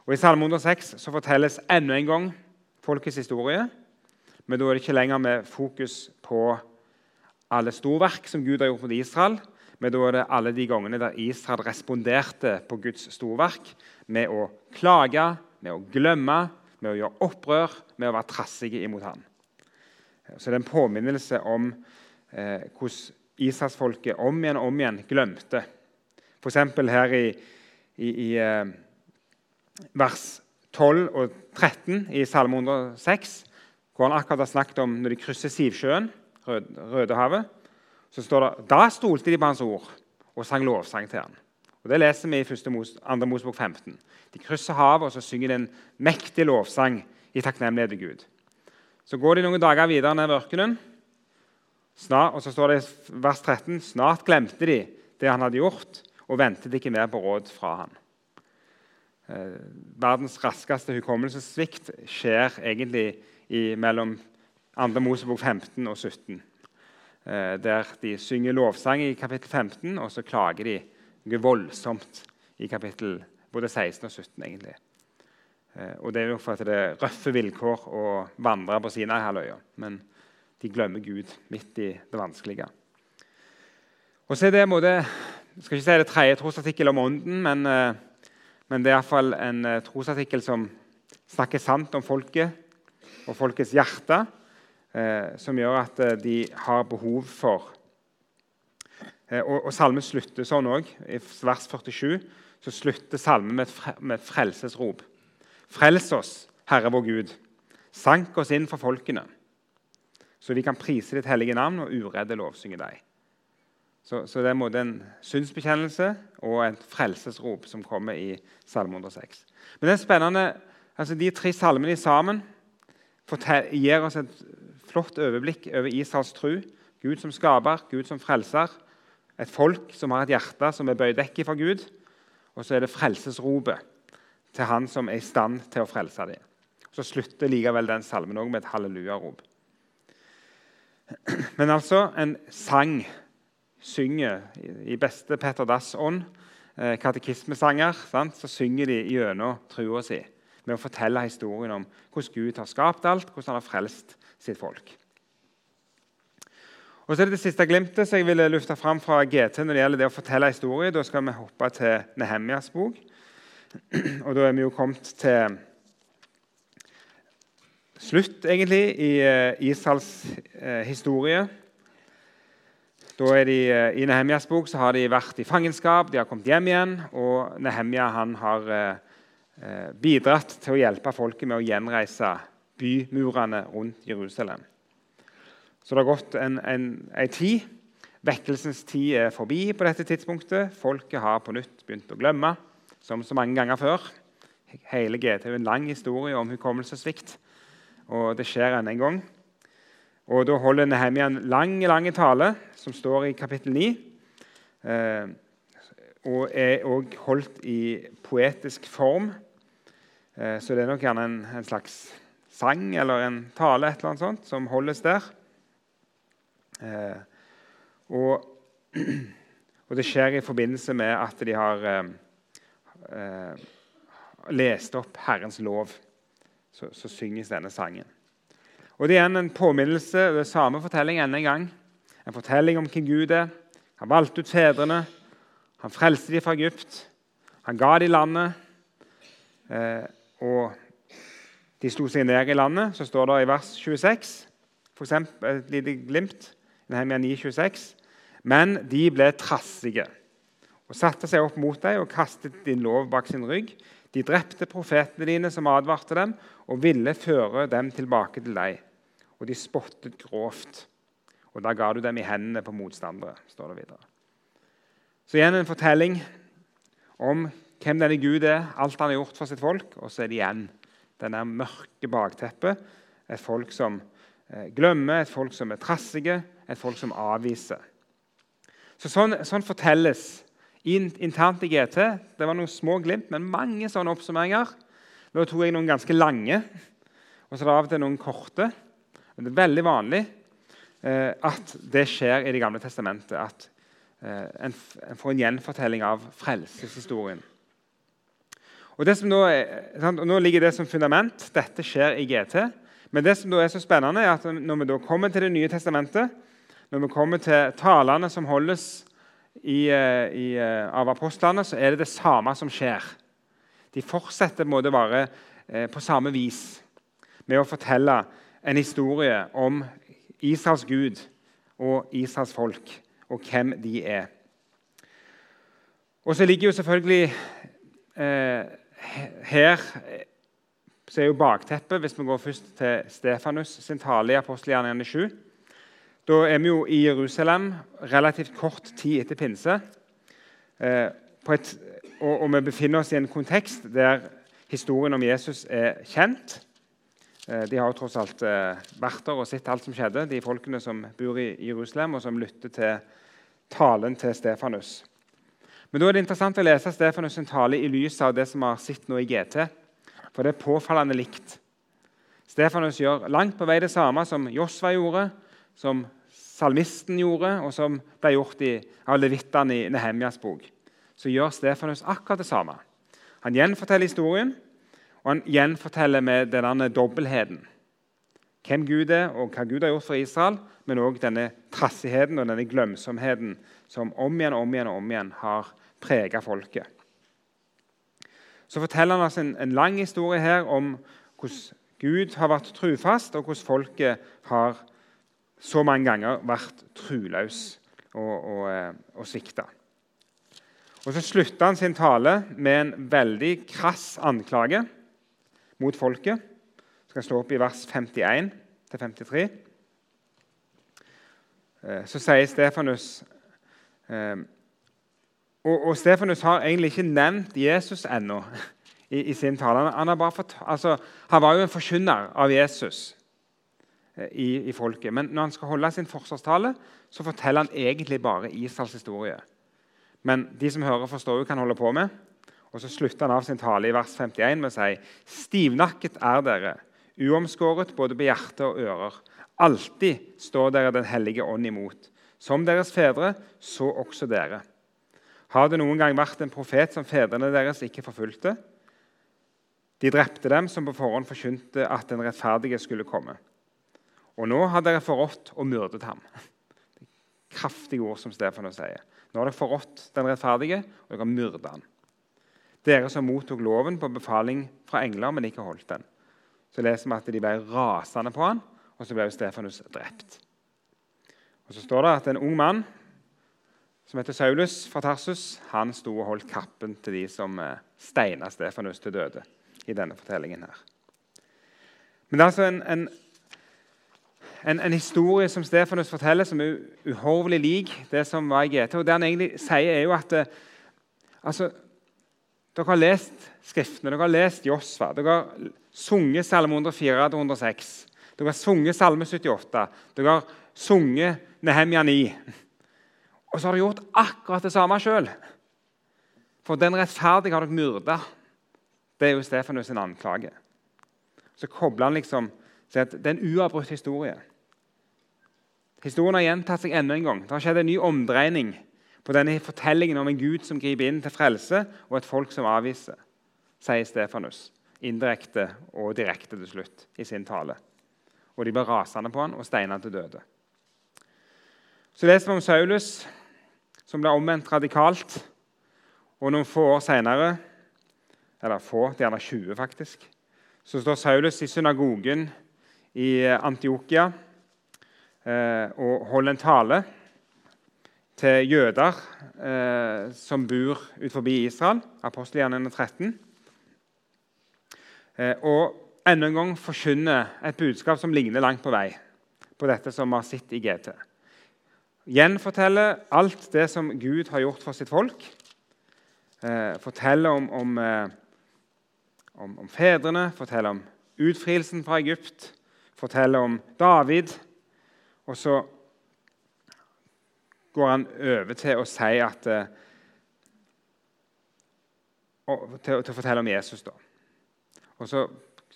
A: og I Salme 106 så fortelles enda en gang folkets historie. Men da er det ikke lenger med fokus på alle storverk som Gud har gjort mot Israel. Men da er det alle de gangene der Israel responderte på Guds storverk med å klage, med å glemme, med å gjøre opprør, med å være trassige imot ham. Så det er en påminnelse om eh, hvordan israelsfolket om igjen og om igjen glemte. F.eks. her i, i, i eh, vers 12 og 13 i Salme 106, hvor han akkurat har snakket om når de krysser Sivsjøen, Rødehavet, så står det da stolte de på hans ord og sang lovsang til ham. Og Det leser vi i 1. Mos, 2. Mosebok 15. De krysser havet, og så synger de en mektig lovsang i takknemlighet til Gud. Så går de noen dager videre ned ørkenen, og så står det i vers 13.: Snart glemte de det han hadde gjort, og ventet ikke mer på råd fra han. Eh, verdens raskeste hukommelsessvikt skjer egentlig i, mellom 2. Mosebok 15 og 17. Eh, der de synger lovsang i kapittel 15, og så klager de noe voldsomt i kapittel både 16 og 17. egentlig. Eh, og Det er jo for at det er røffe vilkår å vandre på Sinai-halvøya. Men de glemmer Gud midt i det vanskelige. Og så er det en måte, Jeg skal ikke si det tredje trosartikkel om ånden, men men det er iallfall en uh, trosartikkel som snakker sant om folket og folkets hjerte, som gjør at de har behov for og, og Salmen slutter sånn òg. I vers 47 så slutter salmen med et, fre, med et frelsesrop. Frels oss, Herre vår Gud. Sank oss inn for folkene, så vi kan prise ditt hellige navn og uredde lovsynge deg. Så, så, det er både en synsbekjennelse og et frelsesrop som kommer i Salme 106. Men det er spennende, altså De tre salmene sammen gir oss et flott overblikk over Israels tru. Gud som skaper, Gud som frelser. Et folk som har et hjerte som er bøyd vekk fra Gud. Og så er det frelsesropet til Han som er i stand til å frelse dem. Så slutter likevel den salmen med et hallelujarop. Men altså en sang synger i beste Petter Dass ånd, eh, katekismesanger, sant? så synger de gjennom trua si med å fortelle historien om hvordan Gud har skapt alt, hvordan han har frelst sitt folk. Og så er det det siste glimtet som jeg ville løfte fram fra GT når det gjelder det å fortelle historie. Da skal vi hoppe til Nehemjas bok. Og da er vi jo kommet til slutt, egentlig, i eh, Israels eh, historie. Da er de, eh, I Nehemjas bok så har de vært i fangenskap, de har kommet hjem igjen. Og Nehemja han har bidratt til å hjelpe folket med å gjenreise bymurene rundt Jerusalem. Så det har gått en, en, en tid. Vekkelsens tid er forbi på dette tidspunktet. Folket har på nytt begynt å glemme, som så mange ganger før. Hele GT er en lang historie om hukommelsessvikt, og det skjer ennå en gang. Og Da holder Nehemia en lang, lang tale, som står i kapittel 9. Eh, og er òg holdt i poetisk form. Eh, så det er nok gjerne en, en, slags sang eller en tale et eller annet sånt, som holdes der. Eh, og, og, det skjer i forbindelse med at de har eh, leste opp Herrens lov. Så, så, synges denne sangen. Og Det er igjen en påminnelse det er samme fortelling enda en gang. En fortelling om hvem Gud er. Han valgte ut fedrene. Han frelste dem fra Egypt. Han ga dem landet. Eh, og de slo seg ned i landet. Så står det i vers 26 for eksempel, et lite glimt. Nehemia 9,26. Men de ble trassige og satte seg opp mot deg og kastet din lov bak sin rygg. De drepte profetene dine som advarte dem, og ville føre dem tilbake til deg. Og de spottet grovt. Og da ga du dem i hendene på motstandere. står det videre. Så igjen en fortelling om hvem denne Gud er, alt han har gjort for sitt folk. Og så er det igjen denne mørke bakteppet. Et folk som eh, glemmer, et folk som er trassige, et folk som avviser. Så sånn, sånn fortelles internt i GT. Det var noen små glimt, men mange sånne oppsummeringer. Nå tok jeg noen ganske lange, og så er det av og til noen korte. Men det er veldig vanlig eh, at det skjer i Det gamle testamentet. At eh, en, en, får en gjenfortelling av frelseshistorien. Og nå, er, nå, ligger det som fundament. Dette skjer i GT. Men det som er så spennende, er at når vi kommer til Det nye testamentet, når vi kommer til talene som holdes i, eh, i, eh, av apostlene, så er det det samme som skjer. De fortsetter på, bare, eh, på samme vis med å fortelle en historie om Israels Gud og Israels folk, og hvem de er. Og så ligger jo selvfølgelig eh, Her så er jo bakteppet, hvis vi går først til Stefanus sin tale i apostelgjerningene 7 da er vi jo i Jerusalem relativt kort tid etter pinse. Eh, et, og, og, vi befinner oss i en kontekst der historien om Jesus er kjent. Eh, de har jo tross alt eh, vært der og sett alt som skjedde, de folkene som bor i Jerusalem, og som lytter til talen til Stefanus. Men da er det interessant å lese Stefanus' tale i lys av det som har sett nå i GT. For det er påfallende likt. Stefanus gjør langt på vei det samme som Josva gjorde, som salmisten gjorde, og som ble gjort i, av levittene i Nehemjas bok, så gjør Stefanus akkurat det samme. Han gjenforteller historien, og han gjenforteller med denne dobbeltheten. Hvem Gud er, og hva Gud har gjort for Israel, men òg denne trassigheten og denne glemsomheten som om igjen om igjen om igjen har prega folket. Så forteller han oss en, en lang historie her om hvordan Gud har vært trufast, og hvordan folket har så mange ganger vært truløs og, og, eh, og svikta. Og Så slutter han sin tale med en veldig krass anklage mot folket. Det skal stå opp i vers 51 53. Eh, så sier Stefanus eh, og, og, Stefanus har egentlig ikke nevnt Jesus ennå i, i, sin tale. Han, han, fått, altså, han var jo en forkynner av Jesus i, i, folket. Men når han skal holde sin forsvarstale, så forteller han egentlig bare Israels historie. Men de som hører, forstår jo hva han holder på med. Og Så slutter han av sin tale i vers 51 med å si Stivnakket er dere, uomskåret både på hjerte og ører. Alltid står dere Den hellige ånd imot. Som deres fedre, så også dere. Har det noen gang vært en profet som fedrene deres ikke forfulgte? De drepte dem som på forhånd forkynte at den rettferdige skulle komme. Og nå har dere forrådt og myrdet ham. Kraftige ord som Stefanus sier. Nå har dere forrådt den rettferdige, og dere har myrdet ham. Dere som mottok loven på befaling fra engler, men ikke holdt den. Så leser vi at de ble rasende på han, og så ble Stefanus drept. Og Så står det at en ung mann som heter Saulus fra Tarsus, han sto og holdt kappen til de som eh, steina Stefanus til døde i denne fortellingen. her. Men det er altså en, en, en, en historie som Stefanus forteller, som er uhorvelig lik det som var i GT. Og det han egentlig sier, er jo at eh, altså, dere har lest Skriftene, dere har lest Josva, dere har sunget Salme 104-106, dere har sunget Salme 78, dere har sunget Nehemja 9. Og så har dere gjort akkurat det samme sjøl. For den rettferdige har dere myrda. Det er jo Stefanus sin anklage. Så kobler han liksom at det er en uavbrutt historie. Historien har gjentatt seg enda en gang. Det har skjedd en ny omdreining på denne fortellingen om en Gud som griper inn til frelse, og et folk som avviser, sier Stefanus indirekte og direkte til slutt i sin tale. Og de ble rasende på han og steina til døde. Så leser vi om Saulus, som ble omvendt radikalt. Og noen få år seinere, eller få, er gjerne 20 faktisk, så står Saulus i synagogen i Antiokia og holder en tale til jøder eh, som bor utenfor Israel, apostelgjerningen 13. Eh, og enda en gang forkynner et budskap som ligner langt på vei på dette som vi har sett i GT. Gjenforteller alt det som Gud har gjort for sitt folk. Eh, forteller om, om, eh, om, om, fedrene, forteller om utfrielsen fra Egypt, forteller om David. Og så går han over til å si at og, til, til, å fortelle om Jesus. da. Og så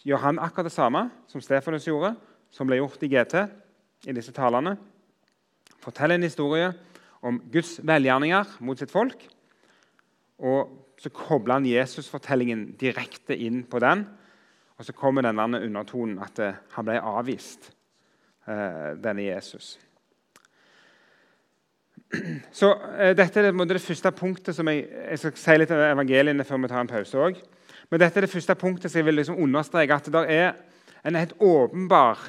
A: gjør han akkurat det samme som Stefanus gjorde, som ble gjort i GT i disse talene. Forteller en historie om Guds velgjerninger mot sitt folk. Og så kobler han Jesus-fortellingen direkte inn på den. Og så kommer denne undertonen at han ble avvist, eh, denne Jesus. Så eh, Dette er det, første punktet som jeg, jeg skal si litt om evangeliene før vi tar en pause Også. Men dette er det første punktet som jeg vil liksom understreke at det er en helt åpenbar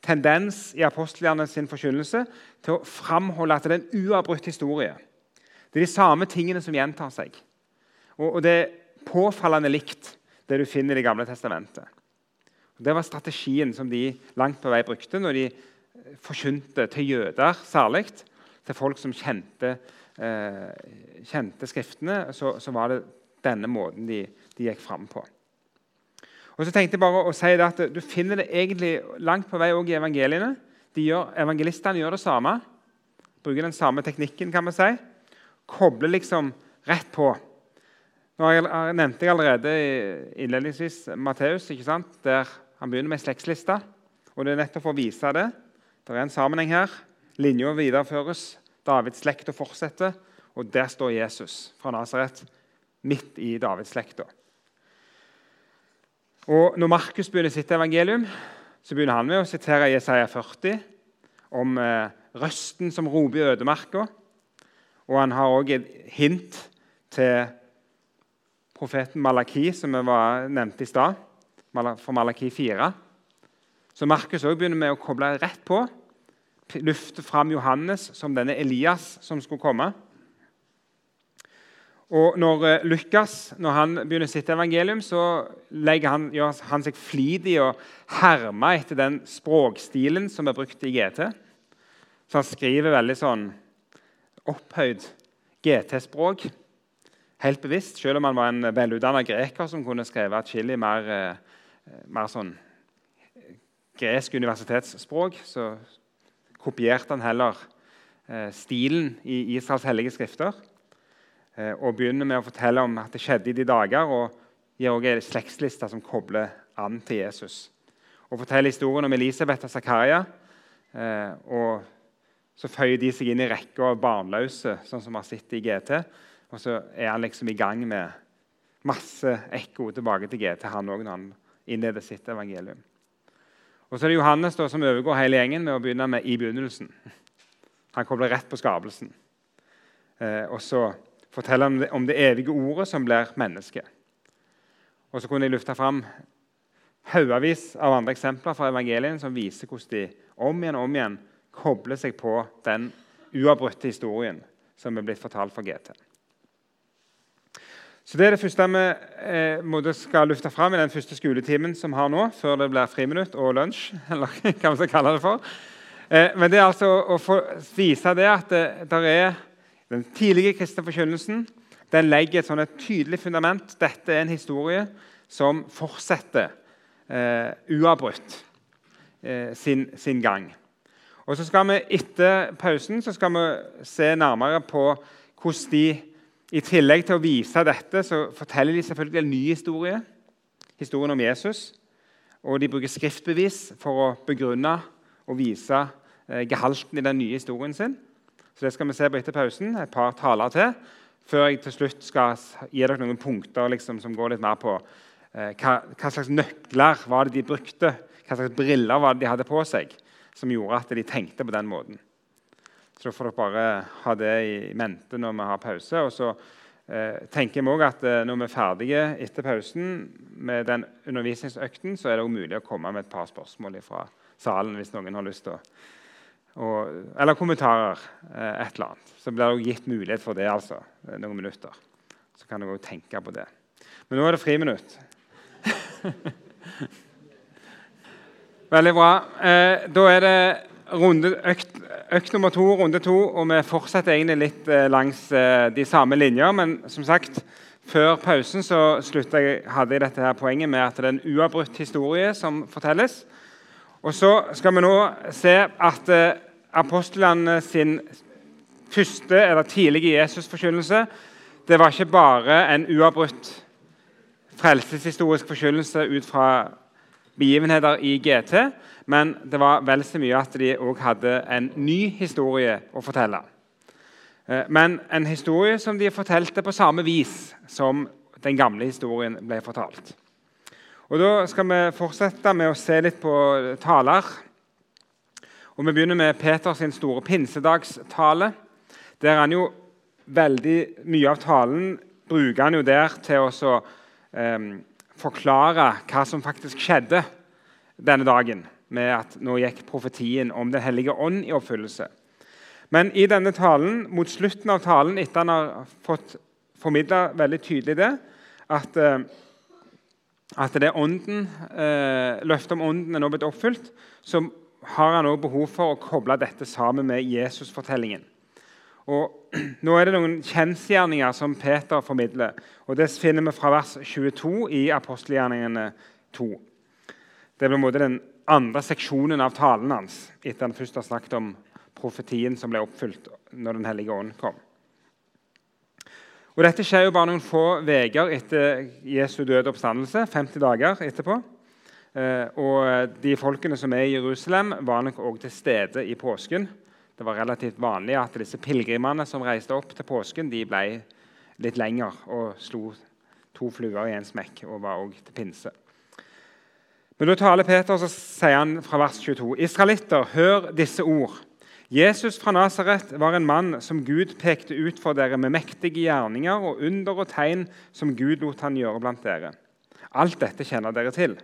A: tendens i apostlene sin forkynnelse til å framholde at det er en uavbrutt historie. Det er de samme tingene som gjentar seg. Og, og det er påfallende likt det du finner i Det gamle testamentet. Og det var strategien som de langt på vei brukte når de forkynte til jøder særlig til folk som kjente, eh, kjente Skriftene, så, så, var det denne måten de, de gikk fram på. Og så tenkte jeg bare å si at Du finner det egentlig langt på vei også i evangeliene. Gjør, evangelistene gjør det samme. Bruker den samme teknikken. kan man si. Kobler liksom rett på. Nå nevnte jeg allerede innledningsvis Matteus, der han begynner med slektslista. Og Det er nettopp for å vise det. Det er en sammenheng her. Linja videreføres. Davids slekt fortsetter. Og der står Jesus fra Nasaret, midt i Davids slekta. Og Når Markus begynner sitt evangelium, så begynner han med å sitere Jesaja 40 om eh, røsten som roper i ødemarka. Og han har òg et hint til profeten Malaki, som vi var, nevnte i stad, fra Malaki 4. Så Markus begynner med å koble rett på. Lufte fram Johannes som denne Elias som skulle komme. Og når eh, Lukas når han begynner sitt evangelium, så han, gjør han seg flid i å herme etter den språkstilen som er brukt i GT. Så han skriver veldig sånn opphøyd GT-språk. Helt bevisst, selv om han var en velutdanna greker som kunne skrevet atskillig mer, eh, mer sånn gresk universitetsspråk, så kopierte han heller eh, stilen i Israels hellige skrifter. Eh, og begynner med å fortelle om at det skjedde i de dager, og gir også en slektsliste som kobler an til Jesus. Og forteller historien om Elisabeth og Zakaria. Eh, og så føyer de seg inn i rekka av barnløse, sånn som vi har sett i GT. Og så er han liksom i gang med masse ekko tilbake til GT, han òg, når han innleder sitt evangelium. Og så er det Johannes da, som overgår hele gjengen med å begynne med 'i begynnelsen'. Han kobler rett på skapelsen. Eh, og så forteller han om det, evige ordet som blir menneske. Og så kunne jeg løfte fram haugevis av andre eksempler fra evangelien som viser hvordan de om igjen og om igjen kobler seg på den uavbrutte historien som er blitt fortalt fra GT. Så Det er det første vi eh, skal løfte fram i den første skoletimen som har nå, før det blir friminutt og lunsj. eller hva vi skal kalle det for. Eh, men det er altså å få vise det at det, der er den tidlige kristne forkynnelsen den legger et, sånn et tydelig fundament. Dette er en historie som fortsetter eh, uavbrutt eh, sin, sin, gang. Og så skal vi Etter pausen så skal vi se nærmere på hvordan de i tillegg til å vise dette så forteller de selvfølgelig en ny historie, historien om Jesus. Og de bruker skriftbevis for å begrunne og vise eh, gehalten i den nye historien sin. Så Det skal vi se på etter pausen. Et par taler til. Før jeg til slutt skal gi dere noen punkter liksom, som går litt mer på eh, hva, hva, slags nøkler var det de brukte, hva slags briller var det de hadde på seg, som gjorde at de tenkte på den måten. Så da får dere bare ha det i mente når vi har pause. Og så eh, tenker vi også at eh, når vi er ferdige etter pausen med den undervisningsøkten, så er det òg mulig å komme med et par spørsmål fra salen hvis noen har lyst til å og, Eller kommentarer. Eh, et eller annet. Så blir det òg gitt mulighet for det altså, noen minutter. Så kan dere òg tenke på det. Men nå er det friminutt. Veldig bra. Eh, da er det runde, økt, økt, nummer to, runde to, og vi fortsetter egentlig litt eh, langs eh, de samme linjer. Men som sagt, før pausen så jeg, hadde jeg dette her poenget med at det er en uavbrutt historie som fortelles. Og så skal vi nå se at eh, apostlene sin første eller tidlige Jesusforkynnelse det var ikke bare en uavbrutt frelseshistorisk forkynnelse ut fra begivenheter i GT, men det var vel så mye at de òg hadde en ny historie å fortelle. Eh, men en historie som de fortalte på samme vis som den gamle historien ble fortalt. Og Da skal vi fortsette med å se litt på taler. Og Vi begynner med Peters store pinsedagstale. Der han jo veldig mye av talen bruker han jo der til å eh, forklare hva som faktisk skjedde denne dagen med at nå gikk profetien om Den hellige ånd i oppfyllelse. Men i denne talen, mot slutten av talen, etter han har fått formidla veldig tydelig det, at, eh, at det ånden, eh, løftet om ånden er nå blitt oppfylt, så har han også behov for å koble dette sammen med Jesusfortellingen. Og Nå er det noen kjensgjerninger som Peter formidler. og Det finner vi fra vers 22 i apostelgjerningene 2. Det blir den andre seksjonen av talen hans etter han først har snakket om profetien som ble oppfylt når Den hellige ånd kom. Og Dette skjer jo bare noen få uker etter Jesu døde oppstandelse. 50 dager etterpå. Eh, og De folkene som er i Jerusalem, var nok òg til stede i påsken. Det var relativt vanlig at disse pilegrimene som reiste opp til påsken, de ble litt lenger og slo to fluer i en smekk og var òg til pinse. Men da taler Peter, så sier han fra vers 22.: Israelitter, hør disse ord. Jesus fra Nasaret var en mann som Gud pekte ut for dere med mektige gjerninger og under og tegn som Gud lot han gjøre blant dere. Alt dette kjenner dere til.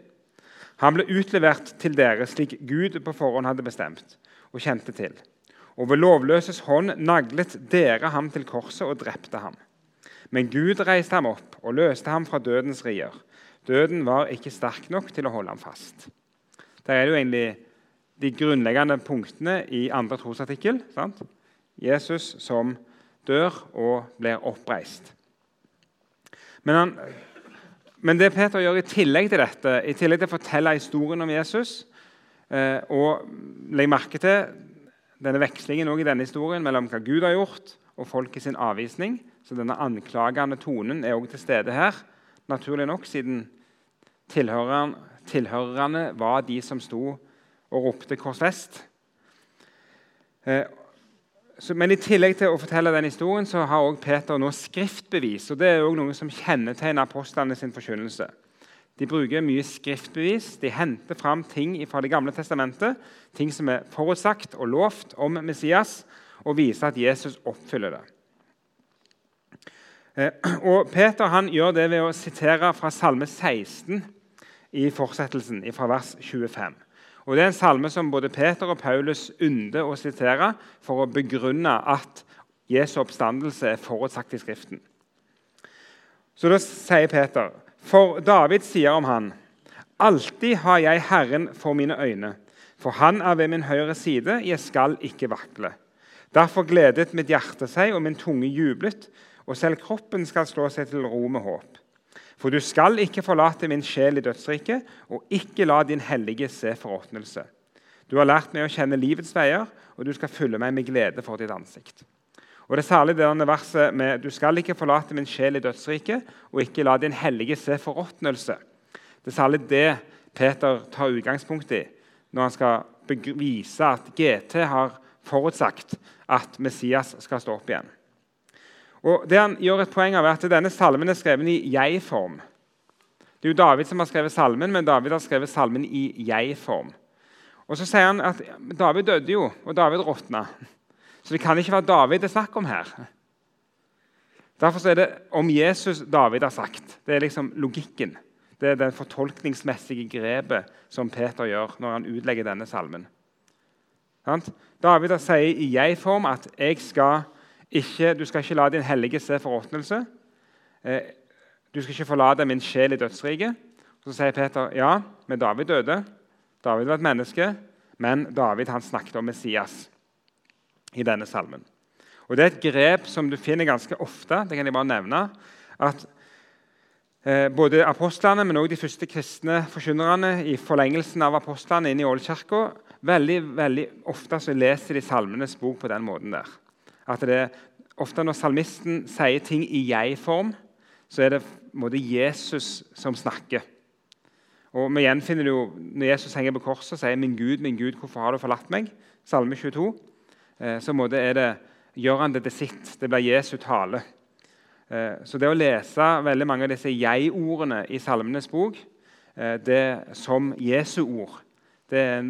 A: Han ble utlevert til dere slik Gud på forhånd hadde bestemt og kjente til. Og ved lovløses hånd naglet dere ham til korset og drepte ham. Men Gud reiste ham opp og løste ham fra dødens rier. Døden var ikke sterk nok til å holde ham fast. Der er det jo egentlig de grunnleggende punktene i andre trosartikkel. Sant? Jesus som dør og blir oppreist. Men, han, men, det Peter gjør i tillegg til dette, i tillegg til å fortelle historien om Jesus, Eh, og legg merke til denne vekslingen i denne historien mellom hva Gud har gjort, og folket sin avvisning. Så denne anklagende tonen er også til stede her. Naturlig nok, siden tilhørerne, var de som sto og ropte 'korsfest'. Eh, men i tillegg til å fortelle den historien, så har også Peter nå skriftbevis. og Det er også noe som kjennetegner apostlene sin forkynnelse. De bruker mye skriftbevis. De henter fram ting fra Det gamle testamentet, ting som er forutsagt og lovt om Messias, og viser at Jesus oppfyller det. Eh, og Peter han gjør det ved å sitere fra Salme 16 i fortsettelsen, fra vers 25. Og Det er en salme som både Peter og Paulus ynder å sitere for å begrunne at Jesu oppstandelse er forutsagt i Skriften. Så da sier Peter, for David sier om han, alltid har jeg Herren for mine øyne, for han er ved min høyre side, jeg skal ikke vakle. Derfor gledet mitt hjerte seg, og min tunge jublet, og selv kroppen skal slå seg til ro med håp. For du skal ikke forlate min sjel i dødsriket, og ikke la din hellige se forråtnelse. Du har lært meg å kjenne livets veier, og du skal fylle meg med glede for ditt ansikt. Og Det er særlig denne verset med 'Du skal ikke forlate min sjel i dødsriket', og ikke la din hellige se forråtnelse. Det er særlig det Peter tar utgangspunkt i når han skal vise at GT har forutsagt at Messias skal stå opp igjen. Og det Han gjør et poeng av er at denne salmen er skrevet i jeg-form. Det er jo David som har skrevet salmen, men David har skrevet salmen i jeg-form. Og Så sier han at David døde jo, og David råtna. Så det kan ikke være David det er snakk om her. Derfor er det om Jesus David har sagt. Det er liksom logikken. Det er den fortolkningsmessige grepet som Peter gjør når han utlegger denne salmen. David sier i jeg-form at jeg skal ikke, du skal ikke la din hellige se forråtnelse. Eh, du skal ikke forlate min sjel i dødsriket. Så sier Peter ja, men David døde. David var et menneske, men David han snakket om Messias i denne salmen. Og Det er et grep som du finner ganske ofte. det kan jeg bare nevne, at eh, Både apostlene, men også de første kristne forkynnerne i forlengelsen av apostlene inn i Ålkirka veldig, veldig ofte så leser de Salmenes bok på den måten. der. At det er ofte når salmisten sier ting i jeg-form, så er det måte, Jesus som snakker. Og Vi gjenfinner det jo når Jesus henger på korset og sier 'Min Gud, min Gud, hvorfor har du forlatt meg?' Salme 22. Eh, så måte det, gjør han det til sitt. Det blir Jesu tale. Eh, så det å lese veldig mange av disse jeg-ordene i Salmenes bok eh, det som Jesu ord Det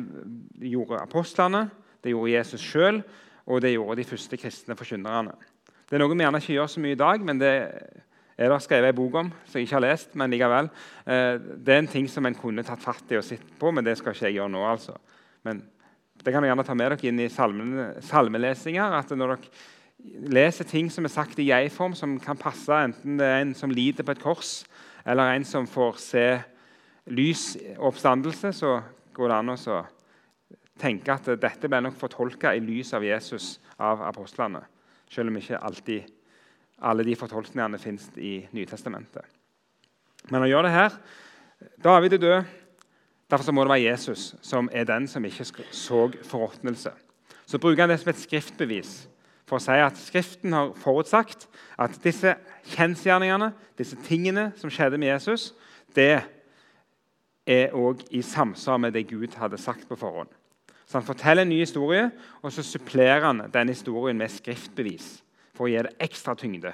A: gjorde apostlene, det gjorde Jesus sjøl, og det gjorde de første kristne forkynnerne. Det er noe vi gjerne ikke gjør så mye i dag, men det er det skrevet en bok om som jeg ikke har lest. men likevel. Eh, det er en ting som en kunne tatt fatt i og sett på, men det skal ikke jeg gjøre nå. altså. Men det kan dere gjerne ta med dere inn i salmelesinger. at når dere leser ting som er sagt i jeg-form, som kan passe enten det er en som lider på et kors, eller en som får se lys oppstandelse, så går det an å tenke at dette ble nok fortolka i lys av Jesus av apostlene. Selv om ikke alltid alle de fortolkningene fins i Nytestamentet. Men han gjør det her. David er død. Derfor må det være Jesus som er den som ikke så forråtnelse. Så bruker han det som et skriftbevis for å si at Skriften har forutsagt at disse kjensgjerningene, disse tingene som skjedde med Jesus, det er òg i samsvar med det Gud hadde sagt på forhånd. Så Han forteller en ny historie, og så supplerer han den historien med skriftbevis for å gi det ekstra tyngde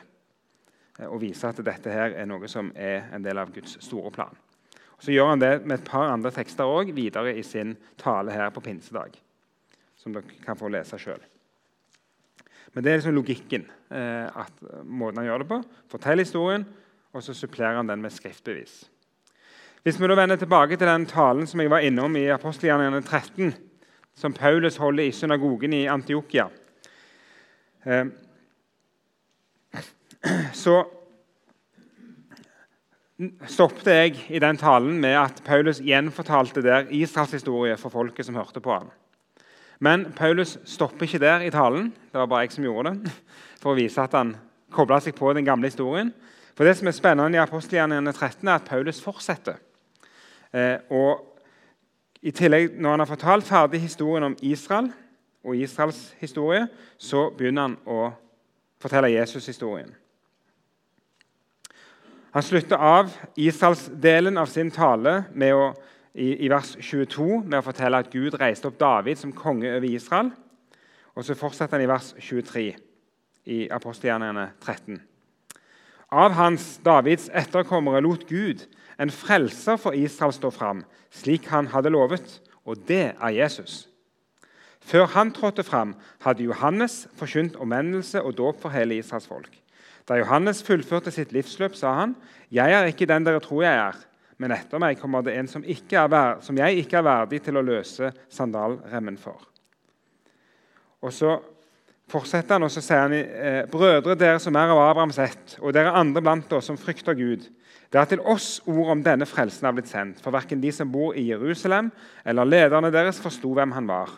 A: eh, og vise at dette her er noe som er en del av Guds store plan. Og så gjør han det med et par andre tekster også, videre i sin tale her på pinsedag, som dere kan få lese sjøl. Men det er liksom logikken. Eh, at måten han gjør det på. Fortell historien, og så supplerer han den med skriftbevis. Hvis vi da vender tilbake til den talen som jeg var innom i apostelgjerningene 13, som Paulus holder i synagogen i Antiokia. Eh, så stoppet jeg i den talen med at Paulus gjenfortalte der Israels historie for folket som hørte på ham. Men Paulus stopper ikke der i talen. Det var bare jeg som gjorde det. For å vise at han kobla seg på den gamle historien. For Det som er spennende i apostelgjerningene 13, er at Paulus fortsetter. Eh, og I tillegg, Når han har fortalt ferdig historien om Israel og Israels historie, så begynner han å fortelle Jesus-historien. Han slutter av Israels-delen av sin tale å, i, i, vers 22 med å fortelle at Gud reiste opp David som konge over Israel. Og Så fortsetter han i vers 23 i apostelgjerningene 13. Av hans, Davids etterkommere, lot Gud en frelser for Israel står fram, slik han hadde lovet, og det er Jesus. Før han trådte fram, hadde Johannes forkynt omvendelse og dåp for hele Israels folk. Da Johannes fullførte sitt livsløp, sa han, 'Jeg er ikke den dere tror jeg er.' Men etter meg kommer det en som, som jeg ikke er verdig til å løse sandalremmen for. Og så fortsetter han, og så sier han, eh, 'Brødre, dere som er av Abrahams ett, og dere andre blant oss som frykter Gud.' Det er til oss ord om denne frelsen er blitt sendt, for verken de som bor i Jerusalem eller lederne deres forsto hvem han var.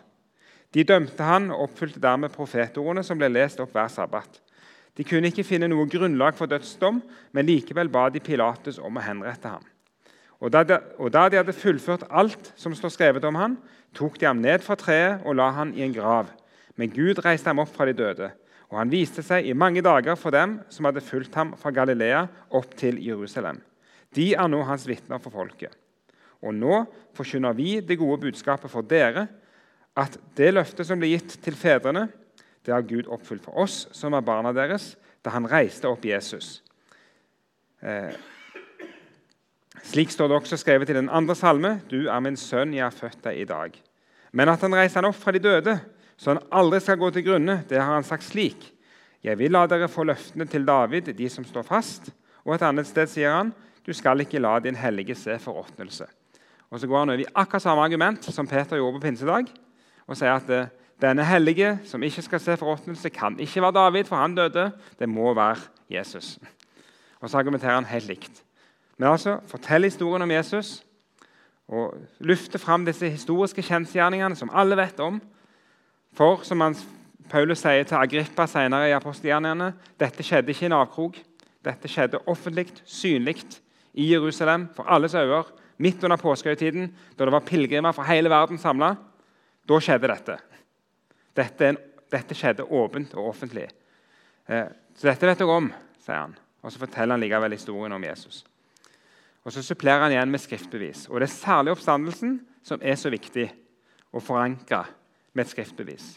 A: De dømte han og oppfylte dermed profetordene som ble lest opp hver sabbat. De kunne ikke finne noe grunnlag for dødsdom, men likevel ba de Pilatus om å henrette ham. Og da, de, og da de hadde fullført alt som står skrevet om ham, tok de ham ned fra treet og la han i en grav. Men Gud reiste ham opp fra de døde. Og han viste seg i mange dager for dem som hadde fulgt ham fra Galilea opp til Jerusalem. De er nå hans vitner for folket. Og nå forkynner vi det gode budskapet for dere, at det løftet som ble gitt til fedrene, det har Gud oppfylt for oss som er barna deres, da han reiste opp Jesus. Eh, slik står det også skrevet i den andre salme.: Du er min sønn, jeg har født deg i dag. Men at han reiser han opp fra de døde, så han aldri skal gå til grunne, det har han sagt slik. Jeg vil la dere få løftene til David, de som står fast. Og et annet sted sier han, du skal ikke la din hellige se forråtnelse. Og så går han over i akkurat samme argument som Peter gjorde på pinsedag, og sier at eh, denne hellige som ikke skal se forråtnelse, kan ikke være David, for han døde. Det må være Jesus. Og så argumenterer han helt likt. Men altså, fortell historien om Jesus og lufte fram disse historiske kjensgjerningene som alle vet om, for som han, Paulus sier til Agrippa senere i apostelgjerningene, dette skjedde ikke i en avkrok. Dette skjedde offentlig, synlig i Jerusalem for alles øyne midt under påskehøytiden, da det var pilegrimer fra hele verden samla. Da skjedde dette. Dette, dette, skjedde åpent og offentlig. Eh, så dette vet dere om, sier han. Og så forteller han likevel historien om Jesus. Og Så supplerer han igjen med skriftbevis. Og Det er særlig oppstandelsen som er så viktig å forankre med et skriftbevis.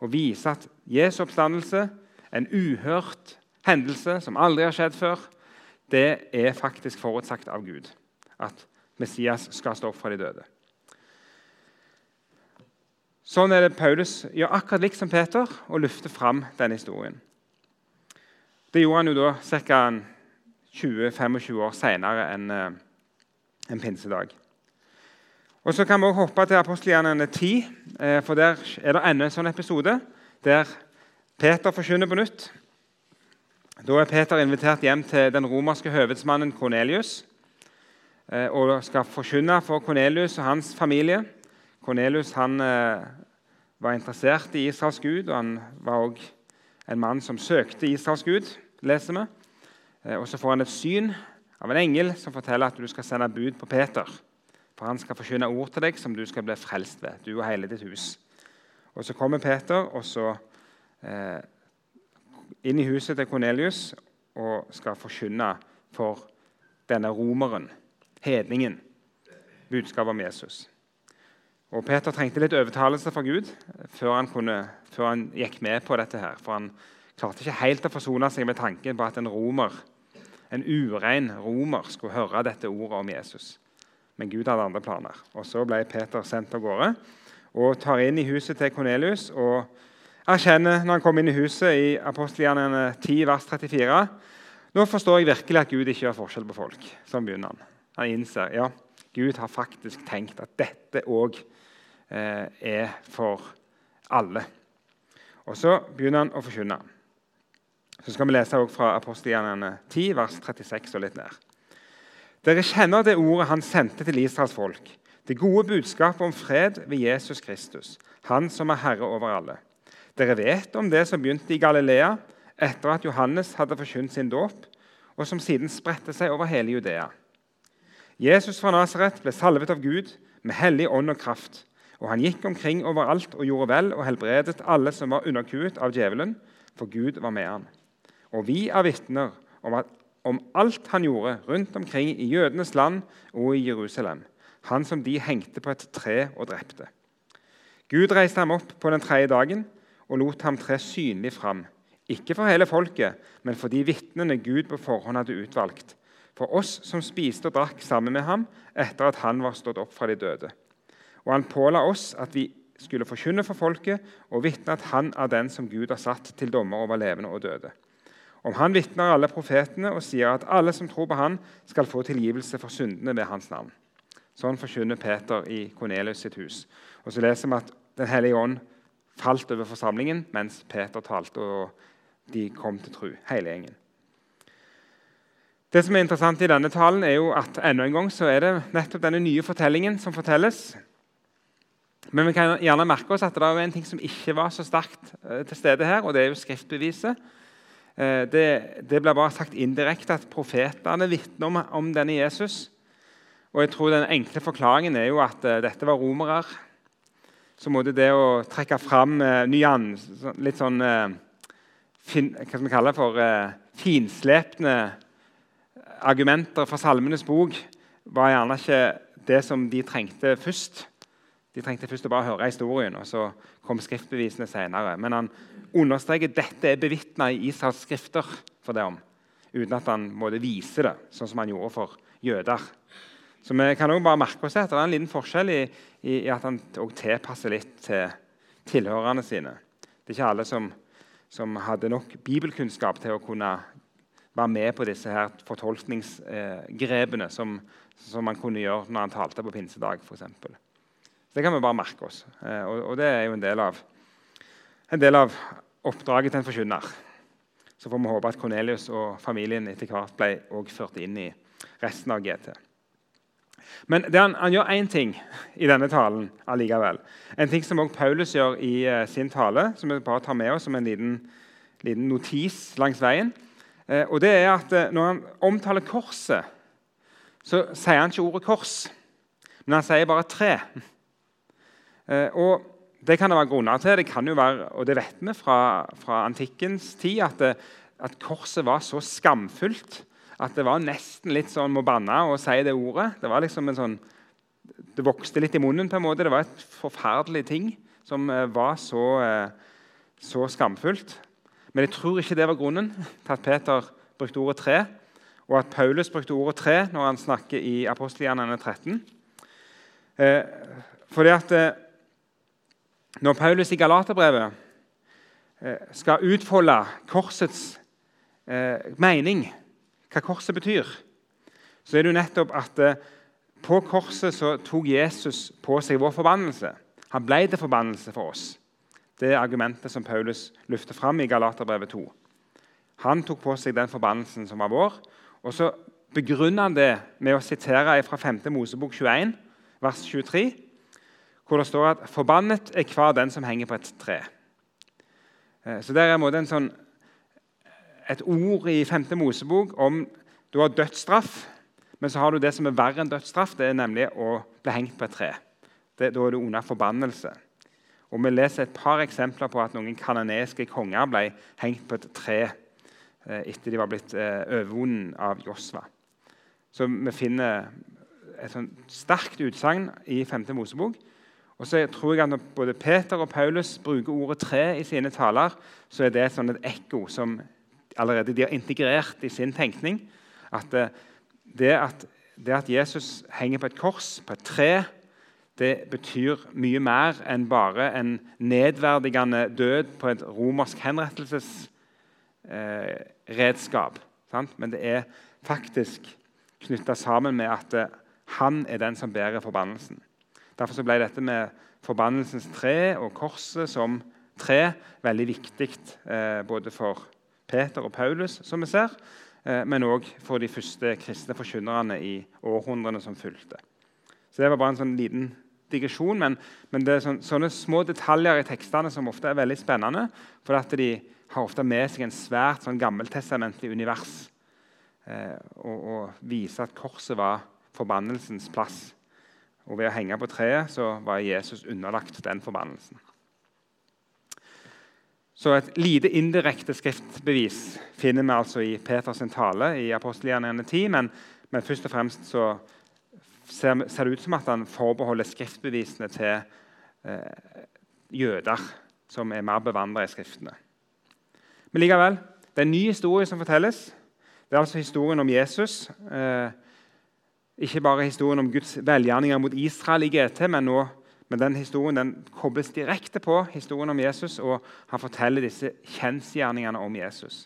A: Å vise at Jesu oppstandelse, en uhørt hendelse som aldri har skjedd før, det er faktisk forutsagt av Gud. At Messias skal stå opp fra de døde. Sånn er det Paulus gjør akkurat likt som Peter og løfter fram denne historien. Det gjorde han jo da ca. 20-25 år senere enn en eh, pinsedag. Og Så kan vi også hoppe til apostelgjerningene 10, eh, for der er det enda en sånn episode der Peter forkynner på nytt. Da er Peter invitert hjem til den romerske høvedsmannen Kornelius eh, og skal forkynne for Kornelius og hans familie. Kornelius han, eh, var interessert i Israels gud, og han var òg en mann som søkte Israels gud, leser vi. Og Så får han et syn av en engel som forteller at du skal sende bud på Peter. For han skal forkynne ord til deg som du skal bli frelst ved, du og hele ditt hus. Og Så kommer Peter og så eh, inn i huset til Kornelius og skal forkynne for denne romeren, hedningen, budskapet om Jesus. Og Peter trengte litt overtalelse fra Gud før han, kunne, før han, gikk med på dette. her, For han klarte ikke helt å forsone seg med tanken på at en romer, en urein romer skulle høre dette ordet om Jesus. Men Gud hadde andre planer. Og Så ble Peter sendt av gårde og tar inn i huset til Kornelius og erkjenner når han kommer inn i huset i apostelgjerningene 10, vers 34 Nå forstår jeg virkelig at Gud ikke gjør forskjell på folk. Sånn begynner han. Han innser ja, Gud har faktisk tenkt at dette òg eh, er for alle. Og Så begynner han å forkynne. Så skal vi lese fra apostelgjerningene 10, vers 36 og litt ned. Dere kjenner det ordet han sendte til Israels folk, det gode budskapet om fred ved Jesus Kristus, han som er herre over alle. Dere vet om det som begynte i Galilea etter at Johannes hadde forkynt sin dåp, og som siden spredte seg over hele Judea. Jesus fra Nasaret ble salvet av Gud med hellig ånd og kraft. Og han gikk omkring overalt og gjorde vel og helbredet alle som var underkuet av djevelen, for Gud var med han. Og vi er vitner om, at, om alt han gjorde rundt omkring i jødenes land og i Jerusalem, han som de hengte på et tre og drepte. Gud reiste ham opp på den tredje dagen og lot ham tre synlig fram. Ikke for hele folket, men for de vitnene Gud på forhånd hadde utvalgt. For oss som spiste og drakk sammen med ham etter at han var stått opp fra de døde. Og han påla oss at vi skulle forkynne for folket og vitne at han er den som Gud har satt til dommer over levende og døde. Om han vitner alle profetene og sier at alle som tror på han, skal få tilgivelse for syndene ved hans navn. Sånn forkynner Peter i Kornelius sitt hus. Og så leser vi at Den hellige ånd falt over forsamlingen mens Peter talte, og de kom til tru, hele gjengen. Det som er interessant i denne talen, er jo at enda en gang så er det nettopp denne nye fortellingen som fortelles. Men vi kan gjerne merke oss at det er en ting som ikke var så sterkt eh, til stede her, og det er jo skriftbeviset. Eh, det, det blir bare sagt indirekte at profetene vitner om, om, denne Jesus. Og jeg tror Den enkle forklaringen er jo at uh, dette var romere. Så måtte det å trekke fram uh, nyans, litt sånn fin, Hva skal vi kalle det for finslepne argumenter fra Salmenes bok var gjerne ikke det som de trengte først. De trengte først å bare høre historien, og så kom skriftbevisene senere. Men han understreker at dette er bevitna i Israels skrifter for det om, uten at han måtte vise det, sånn som han gjorde for jøder. Så vi kan også bare merke oss at det er en liten forskjell i, i, at han også tilpasser litt til tilhørerne sine. Det er ikke alle som, som hadde nok bibelkunnskap til å kunne være med på disse her fortolkningsgrepene som, som man kunne gjøre når han talte på pinsedag. For eksempel. Det kan vi bare merke oss. Eh, og, det er jo en del, av, en del av oppdraget til en forkynner. Så får vi håpe at Cornelius og familien etter hvert ble ført inn i resten av GT. Men han, han, gjør én ting i denne talen allikevel. En ting som også Paulus gjør i uh, sin tale, som vi bare tar med oss som en liten, liten notis langs veien. Uh, og det er at uh, Når han omtaler korset, så sier han ikke ordet 'kors', men han sier bare 'tre'. Eh, og Det kan det være grunner til. Det kan jo være, og det vet vi fra, fra antikkens tid, at, det, at, korset var så skamfullt at det var nesten litt sånn må banne å si det ordet. Det var liksom en sånn, det vokste litt i munnen. på en måte. Det var et forferdelig ting som eh, var så, eh, så skamfullt. Men jeg tror ikke det var grunnen til at Peter brukte ordet tre, og at Paulus brukte ordet tre når han snakker i apostelgjerningene 13. Eh, fordi at når Paulus i Galaterbrevet eh, skal utfolde korsets eh, mening, hva korset betyr, så er det jo nettopp at eh, på korset så tok Jesus på seg vår forbannelse. Han ble til forbannelse for oss. Det er argumentet som Paulus løfter fram i Galaterbrevet 2. Han tok på seg den forbannelsen som var vår. Og så begrunner han det med å sitere fra 5. Mosebok 21, vers 23 hvor det står at 'forbannet er hver den som henger på et tre'. Eh, så Det er sånn, et ord i 5. Mosebok om du har dødsstraff, men så har du det som er verre enn dødsstraff, det er nemlig å bli hengt på et tre. Det, da er du under forbannelse. Og Vi leser et par eksempler på at noen kanoneske konger ble hengt på et tre eh, etter de var blitt eh, overvunnet av Josva. Så vi finner et sterkt utsagn i 5. Mosebok og så tror jeg at Når både Peter og Paulus bruker ordet tre i sine taler, så er det sånn et ekko som allerede de har integrert i sin tenkning. At eh, det at, det at Jesus henger på et kors, på et tre, det betyr mye mer enn bare en nedverdigende død på et romersk henrettelsesredskap. Eh, Men det er faktisk knytta sammen med at eh, han er den som bærer forbannelsen. Derfor ble dette med forbannelsens tre og korset som tre veldig viktig eh, både for Peter og Paulus, som vi ser, eh, men òg for de første kristne forkynnerne i århundrene som fulgte. Så Det var bare en sånn liten digresjon, men, men det er sånne, sånne, små detaljer i tekstene som ofte er veldig spennende, for at de har ofte med seg en svært sånn gammeltestamentlig univers eh, og, og viser at korset var forbannelsens plass Og ved å henge på treet så var Jesus underlagt den forbannelsen. Så et lite indirekte skriftbevis finner vi altså i Peters tale i apostelgjerningene 10. Men, men, først og fremst så ser, ser, det ut som at han forbeholder skriftbevisene til eh, jøder som er mer bevandra i Skriftene. Men likevel, det er en ny historie som fortelles. Det er altså historien om Jesus. Eh, ikke bare historien om Guds velgjerninger mot Israel i GT, men, nå, men den historien den kobles direkte på historien om Jesus, og han forteller disse kjensgjerningene om Jesus.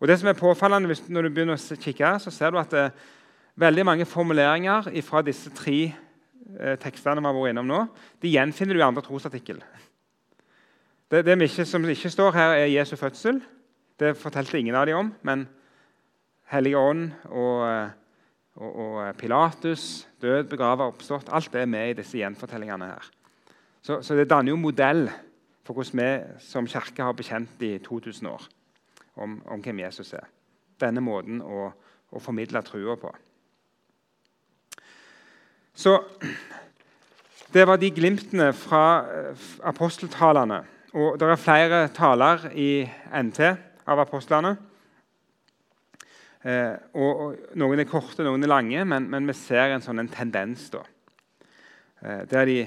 A: Og det som er påfallende Når du begynner å kikke så ser du at det er veldig mange formuleringer fra disse tre eh, tekstene vi har vært innom nå, de gjenfinner du i andre trosartikkel. Det, det ikke, som ikke står her, er Jesu fødsel. Det fortalte ingen av dem om. Men Hellige Ånd og, og, og Pilatus, død, begravet, oppstått Alt det er med i disse gjenfortellingene. her. Så, så, det danner jo modell for hvordan vi som kirke har bekjent i 2000 år om, om hvem Jesus er. Denne måten å, å formidle trua på. Så det var de glimtene fra eh, aposteltalene. Og det er flere taler i NT av apostlene. Eh, og, og, Noen er korte, noen er lange, men, men vi ser en sånn en tendens. da. Eh, der de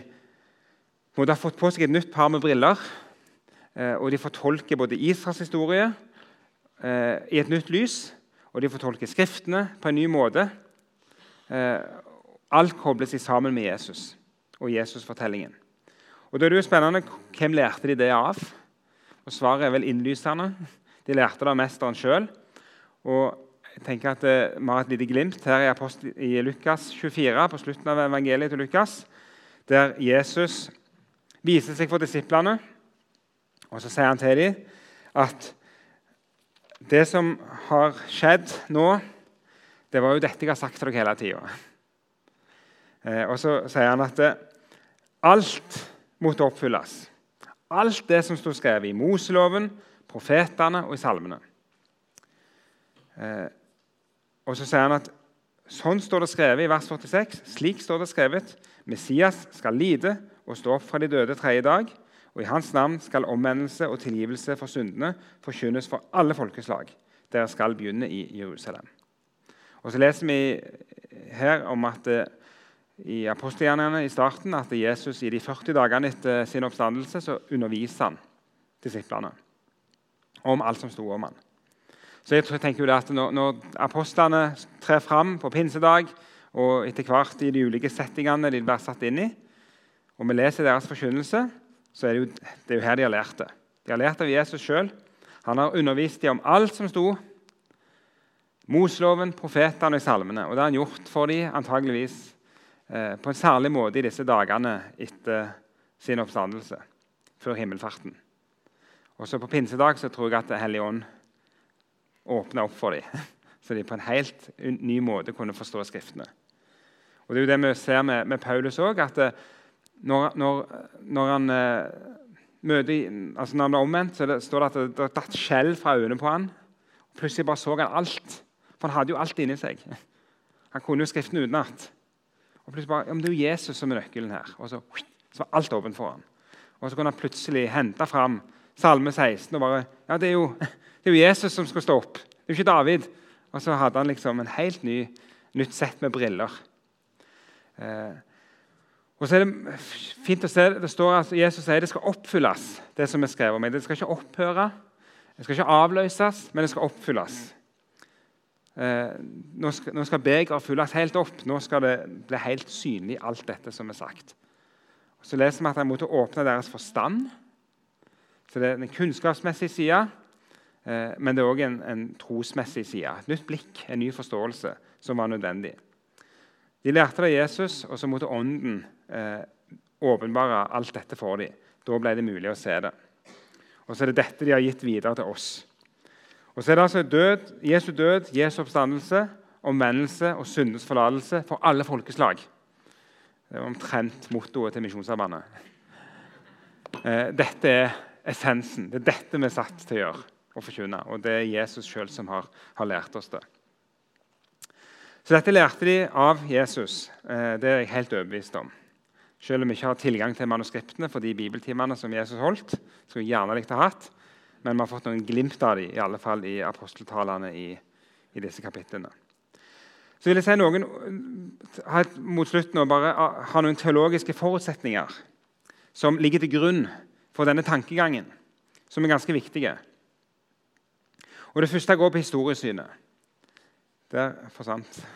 A: har fått på seg et nytt par med briller. Eh, og de fortolker både Israels historie eh, i et nytt lys, og de fortolker Skriftene på en ny måte. Eh, alt kobles sammen med Jesus og Jesus-fortellingen. Og Da er det jo spennende hvem lærte de det av? Og Svaret er vel innlysende. De lærte det av mesteren sjøl. Og jeg tenker at eh, Vi har et lite glimt her i, Apostel, i Lukas 24, på slutten av evangeliet til Lukas, der Jesus viser seg for disiplene. Og så sier han til dem at det som har skjedd nå, det var jo dette jeg har sagt til dere hele tida. Eh, og så sier han at eh, alt måtte oppfylles. Alt det som sto skrevet i Moseloven, profetene og i salmene. Og så sier han at sånn står det skrevet i vers 46. Slik står det skrevet. Messias skal lide og stå opp fra de døde tredje dag. Og i hans navn skal omvendelse og tilgivelse for syndene forkynnes for alle folkeslag. Dere skal begynne i Jerusalem. Og så leser vi her om at eh, i apostelgjerningene i starten at Jesus i de 40 dagene etter sin oppstandelse så underviser han disiplene om alt som sto om han. Så jeg tenker jo at når, når apostlene trer fram på pinsedag og etter hvert i de ulike settingene de blir satt inn i, og vi leser deres forkynnelse, så er det jo, det er jo her de har lært det. De har lært av Jesus sjøl. Han har undervist dem om alt som sto. Mosloven, profetene og salmene. Og det har han gjort for dem antageligvis eh, på en særlig måte i disse dagene etter sin oppstandelse, før himmelfarten. Og så På pinsedag så tror jeg at Hellig Ånd åpna opp for dem, så de på en helt ny måte kunne forstå Skriftene. Og Det er jo det vi ser med, med Paulus òg, at eh, når, når, når, han eh, møter, altså når han er omvendt, så det, står det at det datt skjell fra øynene på han. Og Plutselig bare så han alt. For han hadde jo alt inni seg. Han kunne jo Skriften utenat. Og plutselig bare, ja, men Det er jo Jesus som er nøkkelen her. Og så, så var alt åpent for ham. Og så kunne han plutselig hente fram Salme 16 og bare Ja, det er jo det er jo Jesus som skal stå opp. Det er jo ikke David. Og så hadde han liksom en helt ny, nytt sett med briller. Eh, og så er det fint å se, det står at Jesus sier det skal oppfylles, det som er skrevet om meg. Det skal ikke opphøre, det skal ikke avløses, men det skal oppfylles. Eh, nå skal, nå skal begeret fylles helt opp. Nå skal det bli helt synlig, alt dette som er sagt. Og så leser vi at han måtte åpne deres forstand. Så det er den kunnskapsmessige sida. Eh, men det er òg en, en, trosmessig side. Et nytt blikk, en ny forståelse, som var nødvendig. De lærte det Jesus, og så måtte Ånden eh, åpenbare alt dette for dem. Da ble det mulig å se det. Og så er det dette de har gitt videre til oss. Og så er det altså død, Jesu død, Jesu oppstandelse, omvendelse og syndens forlatelse for alle folkeslag. Det er omtrent mottoet til Misjonssambandet. Eh, dette er essensen. Det er dette vi er satt til å gjøre å forkynne. Og det er Jesus sjøl som har, har, lært oss det. Så dette lærte de av Jesus. Eh, det er jeg helt overbevist om. Selv om vi ikke har tilgang til manuskriptene for de bibeltimene som Jesus holdt. skulle jeg gjerne likt å hatt, Men vi har fått noen glimt av dem, i alle fall i aposteltalene i, i disse kapitlene. Så vil jeg si noen, mot slutten og bare ha noen teologiske forutsetninger som ligger til grunn for denne tankegangen, som er ganske viktige. Og Det første går på historiesynet. Der forsvant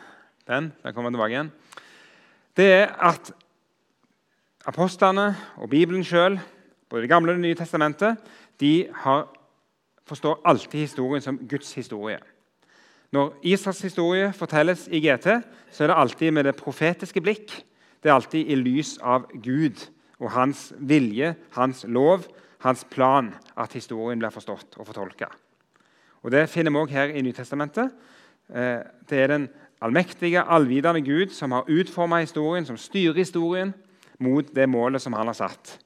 A: den. Den kommer tilbake igjen. Det er at apostlene og Bibelen sjøl, både Det gamle og Det nye testamentet, de har, forstår alltid historien som Guds historie. Når Israels historie fortelles i GT, så er det alltid med det profetiske blikk. Det er alltid i lys av Gud og hans vilje, hans lov, hans plan at historien blir forstått og fortolka. Det finner vi også her i Nytestamentet. Eh, det er den allmektige, allvitende Gud som har utforma historien, som styrer historien mot det målet som han har satt.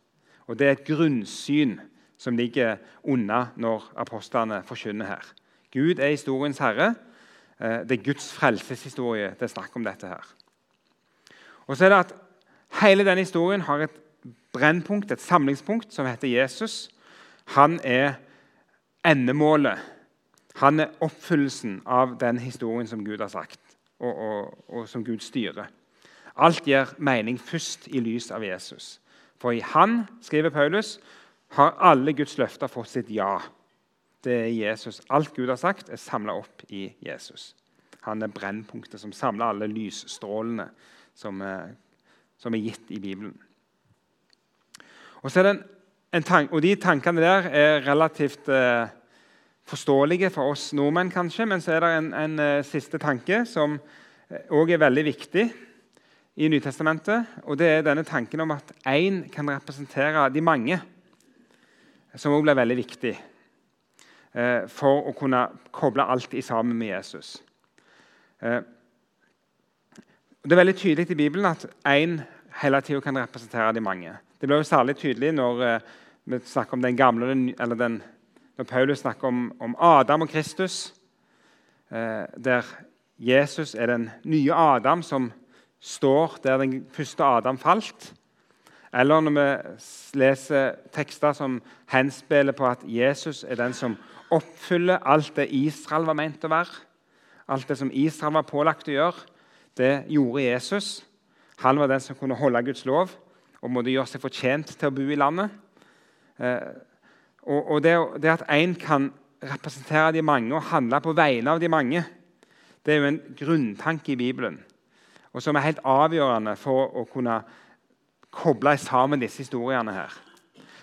A: Og Det er et grunnsyn som ligger unna når apostlene forkynner her. Gud er historiens herre. Eh, det er Guds frelseshistorie det er snakk om dette her. Og så er det at Hele denne historien har et brennpunkt, et samlingspunkt, som heter Jesus. Han er endemålet. Han er oppfyllelsen av den historien som Gud har sagt, og, og, og som Gud styrer. Alt gir mening først i lys av Jesus. For i Han, skriver Paulus, har alle Guds løfter fått sitt ja. Det er Jesus. Alt Gud har sagt, er samla opp i Jesus. Han er brennpunktet som samler alle lysstrålene som er, som er gitt i Bibelen. Og, en, en tank, og De tankene der er relativt eh, forståelige for oss nordmenn, kanskje, men så er det en, en uh, siste tanke som òg uh, er veldig viktig i Nytestamentet. og Det er denne tanken om at én kan representere de mange, som òg blir veldig viktig eh, for å kunne koble alt i sammen med Jesus. Eh, det er veldig tydelig i Bibelen at én hele tida kan representere de mange. Det blir jo særlig tydelig når vi snakker om den gamle eller den når Paulus snakker om, om Adam og Kristus, eh, der Jesus er den nye Adam som står der den første Adam falt. Eller når vi leser tekster som henspiller på at Jesus er den som oppfyller alt det Israel var ment å være. Alt det som Israel var pålagt å gjøre, det gjorde Jesus. Han var den som kunne holde Guds lov og måtte gjøre seg fortjent til å bo i landet. Og, og det, det, at én kan representere de mange og handle på vegne av de mange, det er jo en grunntanke i Bibelen, og som er helt avgjørende for å kunne koble sammen disse historiene. her.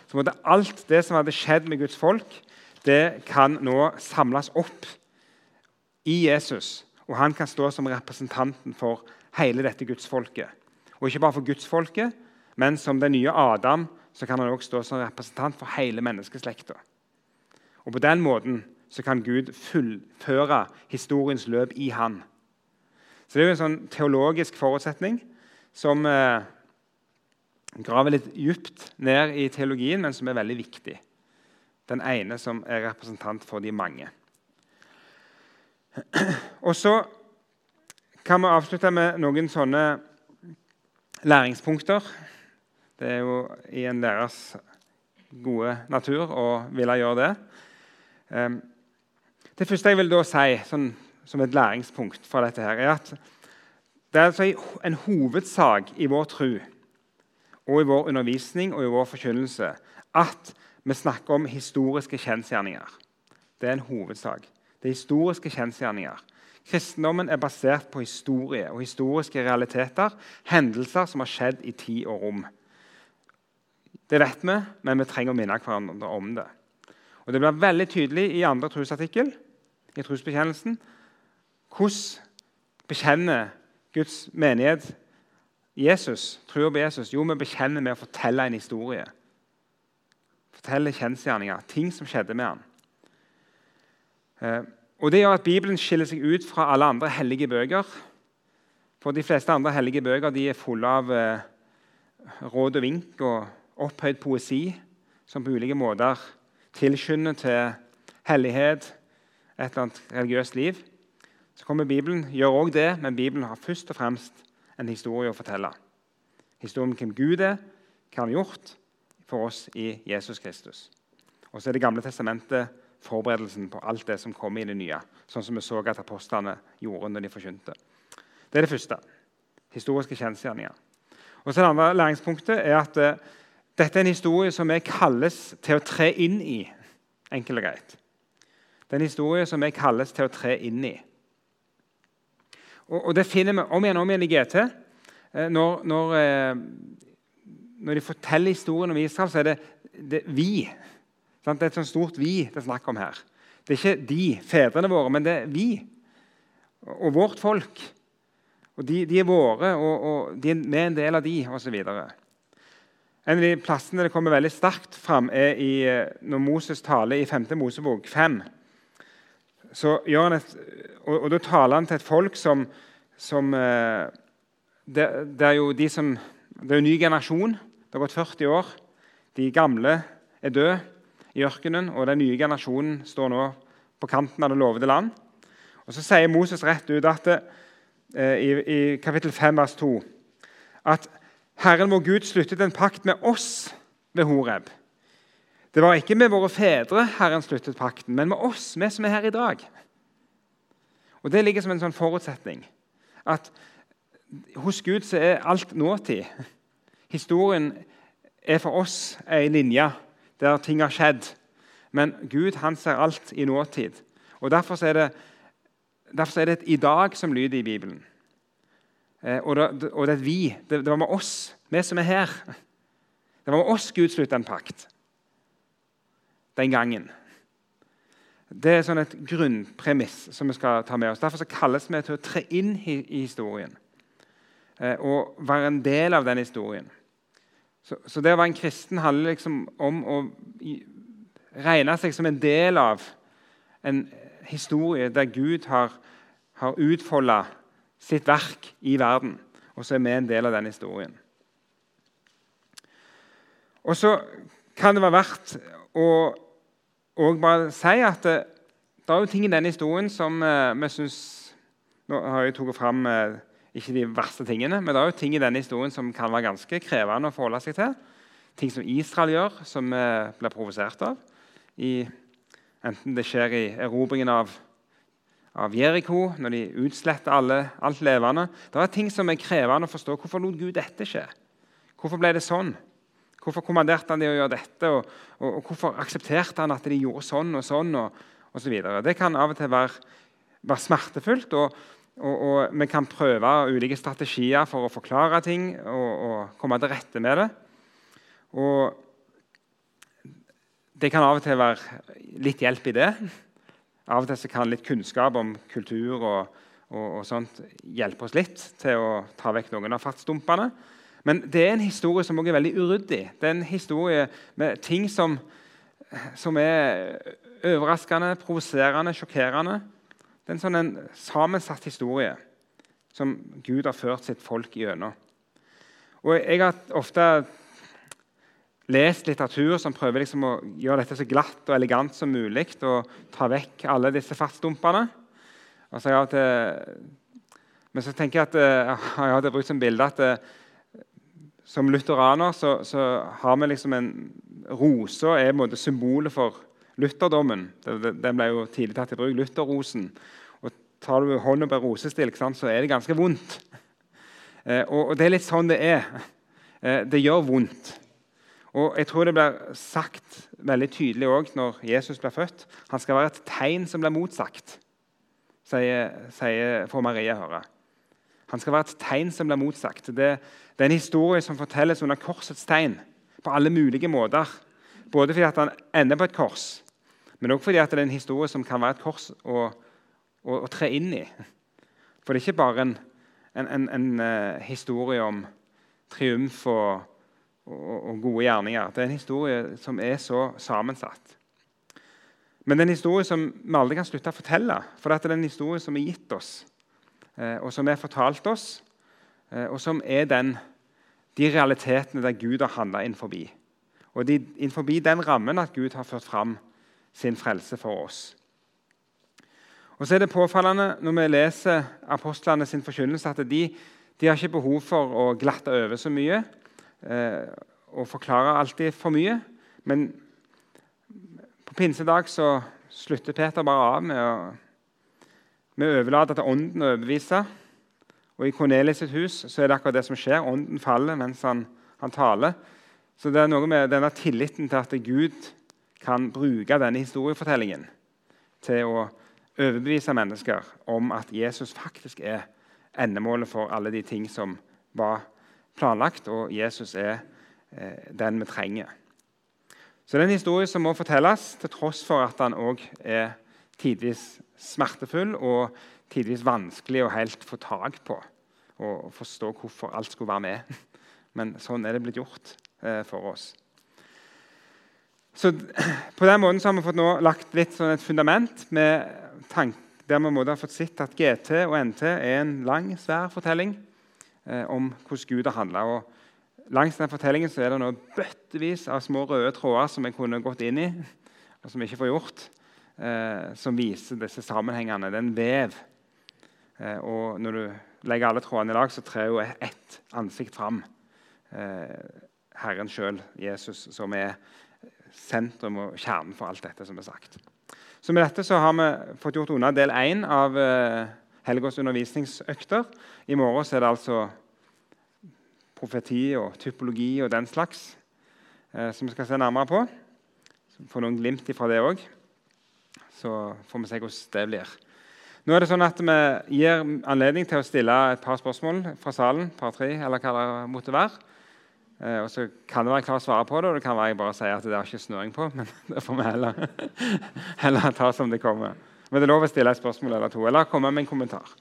A: Så måtte Alt det som hadde skjedd med Guds folk, det kan nå samles opp i Jesus. Og han kan stå som representanten for hele dette gudsfolket. Og ikke bare for gudsfolket, men som den nye Adam så kan han også stå som representant for hele menneskeslekta. Og På den måten så kan Gud fullføre historiens løp i han. Så Det er jo en sånn teologisk forutsetning som eh, graver litt dypt ned i teologien, men som er veldig viktig. Den ene som er representant for de mange. Og så kan vi avslutte med noen sånne læringspunkter det er jo i en lærers gode natur å ville gjøre det. Ehm, det første jeg vil da si sånn, som et læringspunkt for dette, her, er at det er altså en hovedsak i vår tro og i vår undervisning og i vår forkynnelse at vi snakker om historiske kjensgjerninger. Det er en hovedsak. Det er historiske kjensgjerninger. Kristendommen er basert på historie og historiske realiteter, hendelser som har skjedd i tid og rom. Det vet vi, men vi trenger å minne hverandre om det. Og Det blir veldig tydelig i andre trosartikkel, i trosbekjennelsen, hvordan bekjenner Guds menighet Jesus, tror på Jesus? Jo, vi bekjenner med å fortelle en historie. Fortelle kjensgjerninger, ting som skjedde med han. Eh, og Det gjør at Bibelen skiller seg ut fra alle andre hellige bøker. For De fleste andre hellige bøker de er fulle av eh, råd og vink og opphøyd poesi som på ulike måter tilskynder til hellighet, et eller annet religiøst liv, Så kommer Bibelen, gjør også det, men Bibelen har først og fremst en historie å fortelle. Historien om hvem Gud er, hva han har gjort for oss i Jesus Kristus. Og så er Det gamle testamentet forberedelsen på alt det som kommer i det nye. Sånn som vi så at apostlene gjorde når de forkynte. Det er det første. Historiske kjensgjerninger. Og så Det andre læringspunktet er at uh, dette er en historie som vi kalles til å tre inn i. Enkelt og greit. Det er en historie som vi kalles til å tre inn i. Og, og Det finner vi om igjen og om igjen i GT. Uh, når, når, uh, når, de forteller historien om Israel, så er det, det vi det er et sånt stort 'vi' det er snakk om her. Det er ikke de, fedrene våre, men det er vi og vårt folk. Og De, de er våre, og, og de er, er en del av de, osv. En av de plassene det kommer veldig sterkt fram, er i, eh, når Moses taler i 5. Mosebok 5. Så gjør han et, og, og Da taler han til et folk som, som eh, det, det, er jo de som, det er en ny generasjon. Det har gått 40 år. De gamle er døde i ørkenen, og den nye generasjonen står nå på kanten av det lovede land. Og Så sier Moses rett ut at, eh, i, i, kapittel 5, vers 2 at Herren vår Gud sluttet en pakt med oss ved Horeb. Det var ikke med våre fedre Herren sluttet pakten, men med oss, vi som er her i dag. Og Det ligger som en sånn forutsetning. At hos Gud så er alt nåtid. Historien er for oss ei linje der ting har skjedd. Men Gud han ser alt i nåtid. Og Derfor er det, derfor er det et 'i dag' som lyder i Bibelen. Eh, og, det, og, det, er 'vi'. Det, det, var med oss, vi som er her. Det var med oss Gud sluttet en pakt den gangen. Det er sånn et grunnpremiss som vi skal ta med oss. Derfor kalles vi til å tre inn i historien eh, og være en del av den historien. Så, så, det å være en kristen handler liksom om å regne seg som en del av en historie der Gud har, har utfolda sitt verk i verden. Og så er vi en del av den historien. Og så kan det være verdt å bare si at det, det, er jo ting i denne historien som eh, vi syns Nå har jeg tatt fram eh, ikke de verste tingene, men det er jo ting i denne historien som kan være ganske krevende å forholde seg til. Ting som Israel gjør, som vi blir provosert av. I, enten det skjer i erobringen av, av Jeriko, når de utsletter alt levende. Det er ting som er krevende å forstå. Hvorfor lot Gud dette skje? Hvorfor ble det sånn? Hvorfor kommanderte han de å gjøre dette? Og, og, og hvorfor aksepterte han at de gjorde sånn og sånn? og, og så Det kan av og til være, være smertefullt. og vi kan prøve ulike strategier for å forklare ting og, komme til rette med det. Og det kan av og til være litt hjelp i det. Av og til kan litt kunnskap om kultur og, sånt hjelpe oss litt til å ta vekk noen av fartsdumpene. Men det er en historie som også er veldig uryddig. Det er en historie med ting som, som er overraskende, provoserende, sjokkerende. Det er en sånn en sammensatt historie som Gud har ført sitt folk gjennom. Og Jeg har ofte lest litteratur som prøver liksom å gjøre dette så glatt og elegant som mulig og ta vekk alle disse fartsdumpene. Altså men så tenker jeg at eh, jeg har brukt som bilde at eh, som lutheraner så, så, har vi liksom en Rosa er en måte symbolet for lutherdommen. Den ble jo tidlig tatt i bruk. Lutherrosen. Og Tar du hånda på en rosestil, så er det ganske vondt. Eh, og, Det er litt sånn det er. Eh, det gjør vondt. Og Jeg tror det blir sagt veldig tydelig òg når Jesus blir født. Han skal være et tegn som blir motsagt, sier, sier får Maria høre. Han skal være et tegn som blir motsagt. Det, det er en historie som fortelles under korsets tegn på alle mulige måter. Både fordi han ender på et kors, men også fordi det er en historie som kan være et kors å, å, å tre inn i. For det er ikke bare en, en, en, en uh, historie om triumf og, og, gode gjerninger. Det er en historie som er så sammensatt. Men det er en historie som vi aldri kan slutte å fortelle. For det er en historie som er gitt oss, uh, og som er fortalt oss, uh, og som er den, de realitetene der Gud har handla inn forbi. Og det er innenfor den rammen at Gud har ført fram sin frelse for oss. Og så er det påfallende når vi leser apostlene sin forkynnelse, at de, de har ikke behov for å glatte over så mye eh, og forklare alltid for mye. Men på pinsedag så slutter Peter bare av med å, med å overlate til Ånden å overbevise. Og I Kornelius sitt hus så er det akkurat det som skjer. Ånden faller mens han, han taler. Så det er noe med denne tilliten til at Gud kan bruke denne historiefortellingen til å overbevise mennesker om at Jesus faktisk er endemålet for alle de ting som var planlagt, og Jesus er eh, den vi trenger. Så det er en historie som må fortelles, til tross for at den òg er tidvis smertefull og tidvis vanskelig å helt få tak på og forstå hvorfor alt skulle være med. Men sånn er det blitt gjort eh, for oss. Så På den måten har vi fått nå lagt litt sånn et fundament med tank, der vi har fått sett at GT og NT er en lang, svær fortelling om hvordan Gud har handla. Langs den fortellingen så er det nå bøttevis av små røde tråder som jeg kunne gått inn i, og som vi ikke får gjort, eh, som viser disse sammenhengene. Det er en vev. Eh, og når du legger alle trådene i lag, så trer jo ett ansikt fram. Eh, Herren sjøl, Jesus, som er sentrum og kjernen for alt dette som er sagt. Så Med dette så har vi fått gjort unna del én av eh, helgas undervisningsøkter. I morgen er det altså profeti og typologi og den slags eh, som vi skal se nærmere på. Så får noen glimt ifra det òg. Så får vi se hvordan det blir. Nå er det sånn at Vi gir anledning til å stille et par spørsmål fra salen. par tre, eller hva det måtte være. Eh, og så kan det være jeg å svare på det, og det kan være jeg bare sier at det er ikke snøring på. Men det får vi heller, heller ta som det kommer. Men det er lov å stille et spørsmål eller to, eller komme med en kommentar.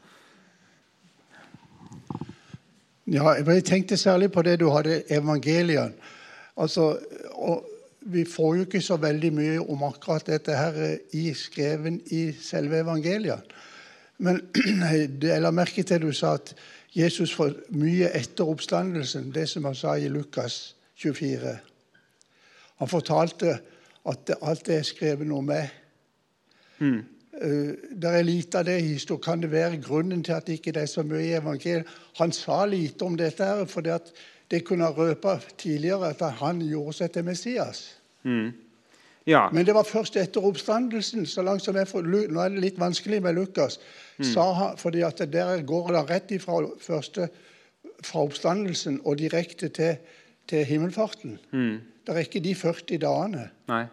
B: Ja, jeg tenkte særlig på det du hadde evangelien. Altså, vi får jo ikke så veldig mye om akkurat dette her i skreven i selve evangeliet. Men jeg la merke til du sa at Jesus får mye etter oppstandelsen, det som han sa i Lukas 24. Han fortalte at alt det er skrevet noe med. Mm. Uh, det er lite av det i historien. Kan det være grunnen til at det ikke er så mye i evangeliet? Han sa lite om dette her, for det kunne ha røpet tidligere at han gjorde seg til Messias. Mm. Ja. Men det var først etter oppstandelsen. så langt som jeg får, Nå er det litt vanskelig med Lukas. Mm. Sa han, fordi at Der går det rett ifra første, fra oppstandelsen og direkte til, til himmelfarten. Mm. Det er ikke de 40 dagene.
A: Nei.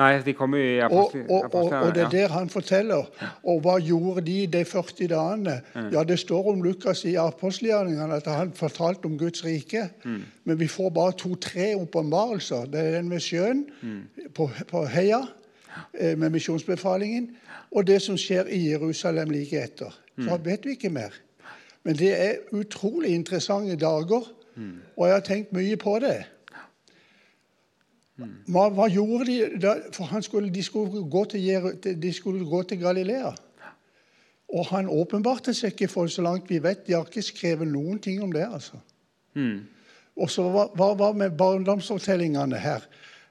A: Nei, de kommer i
B: apostel, og, og, og, og, det er der han forteller. Og hva gjorde de de 40 dagene? Mm. Ja, Det står om Lukas i apostelgjerningene at han fortalte om Guds rike. Mm. Men vi får bare to-tre åpenbarelser. Det er den med sjøen mm. på, på, Heia, eh, med misjonsbefalingen, og det som skjer i Jerusalem like etter. Så mm. vet vi ikke mer. Men det er utrolig interessante dager, mm. og jeg har tenkt mye på det. Hva, hva gjorde de da? For skulle, de, skulle gå til, de skulle gå til Galilea. Og han åpenbarte seg ikke for så langt vi vet. De har ikke skrevet noen ting om det. altså. Mm. Og så hva, hva med barndomsfortellingene her?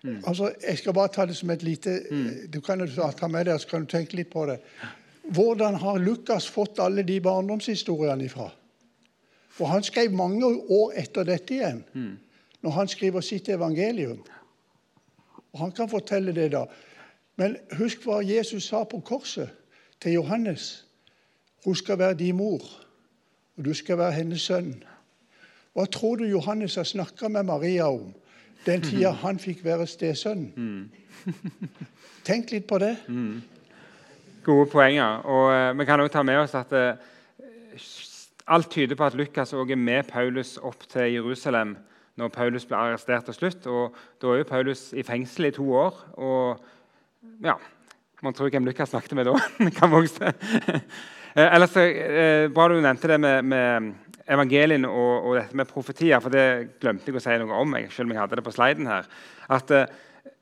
B: Mm. Altså, Jeg skal bare ta det som et lite mm. Du kan jo ta med deg, så kan du tenke litt på det. Hvordan har Lukas fått alle de barndomshistoriene ifra? For han skrev mange år etter dette igjen, mm. når han skriver sitt evangelium. Og Han kan fortelle det, da. Men husk hva Jesus sa på korset til Johannes. Hun skal være din mor, og du skal være hennes sønn. Hva tror du Johannes har snakka med Maria om den tida han fikk være stesønn? Tenk litt på det. Mm.
A: Gode poenger. Og uh, Vi kan også ta med oss at uh, alt tyder på at Lukas også er med Paulus opp til Jerusalem når Paulus ble arrestert til slutt. Og Da er jo Paulus i fengsel i to år. og ja, Man tror hvem Lukas snakket med da. kan vokse. Eh, ellers eh, Bra du nevnte det med, med evangelien og, og, dette med profetier. for Det glemte jeg å si noe om, Jeg, selv om jeg hadde det på sliden her. At eh,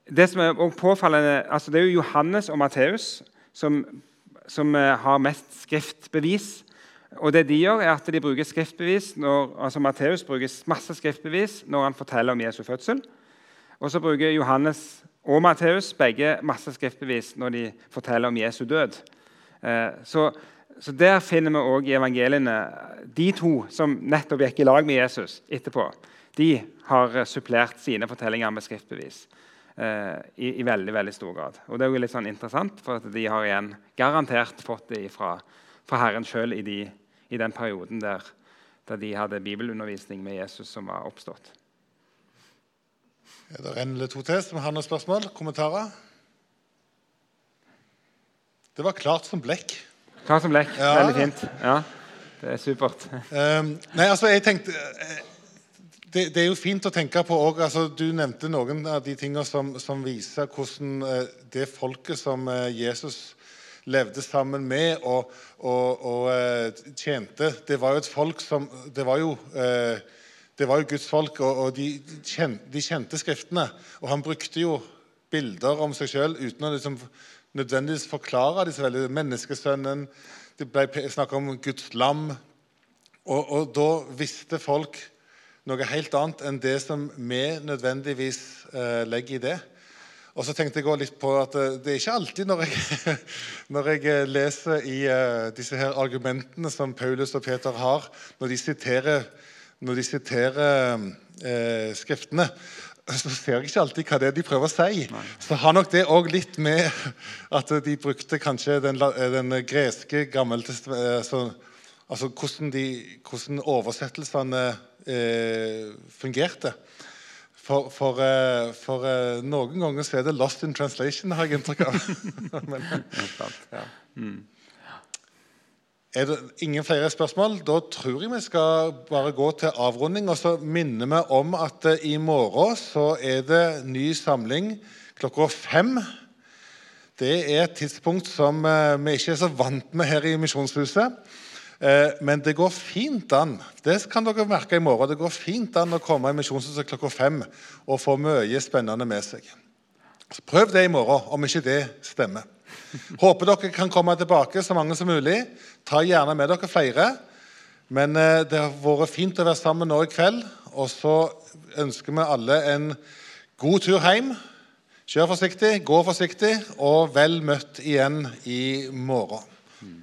A: Det som er påfallende, altså det er jo Johannes og Matteus som, som har mest skriftbevis og det De gjør er at de bruker skriftbevis når, altså Matteus bruker masse skriftbevis når han forteller om Jesu fødsel. Og så bruker Johannes og Matteus begge masse skriftbevis når de forteller om Jesu død. Eh, så, så, der finner vi òg i evangeliene de to som nettopp gikk i lag med Jesus etterpå. De har supplert sine fortellinger med skriftbevis eh, i, i, veldig veldig stor grad. Og Det er jo litt sånn interessant, for at de har igjen garantert fått det fra, fra Herren sjøl i, de, i, den perioden der, der de hadde bibelundervisning med Jesus som var oppstått.
C: Er det en eller to til som har noen spørsmål? Kommentarer? Det var klart som blekk.
A: Klart som blekk. Ja. Veldig fint. Ja, Det er supert.
C: Um, nei, altså, jeg tenkte eh, det, det, er jo fint å tenke på òg altså, Du nevnte noen av de tingene som, som viser hvordan uh, det folket som uh, Jesus levde sammen med og, og, og uh, tjente Det var jo et folk som Det var jo, det var jo Guds folk, og de, kjente, de, kjente, Skriftene. Og han brukte jo bilder om seg sjøl uten å liksom nødvendigvis forklare disse veldig Menneskesønnen. Det ble snakka om Guds lam. Og, og, da visste folk noe helt annet enn det som vi nødvendigvis eh, legger i det. Og så tenkte jeg også litt på at eh, Det er ikke alltid når jeg, når jeg eh, leser i uh, disse her argumentene som Paulus og Peter har, når de siterer, når de siterer eh, Skriftene, så ser jeg ikke alltid hva det er de prøver å si. Nei. Så har nok det òg litt med at de brukte kanskje den, den greske gammeltest... Altså, altså hvordan, de, hvordan oversettelsene eh, fungerte. For, for, eh, for eh, noen ganger så er det 'lost in translation', har jeg inntrykk av. Men, ja. mm. Er det ingen flere spørsmål? Da tror jeg vi skal bare gå til avrunding. Og så minner vi om at eh, i morgen så er det ny samling klokka fem. Det er et tidspunkt som vi ikke er så vant med her i Misjonshuset. Eh, men det går fint an det kan dere merke i morgen, det går fint an å komme i Misjonshuset klokka fem og få mye spennende med seg. Så prøv det i morgen, om ikke det stemmer. Håper dere kan komme tilbake, så mange som mulig. Ta gjerne med dere flere. Men eh, det har vært fint å være sammen nå i kveld. Og så ønsker vi alle en god tur hjem. Kjør forsiktig, gå forsiktig, og vel møtt igjen i morgen.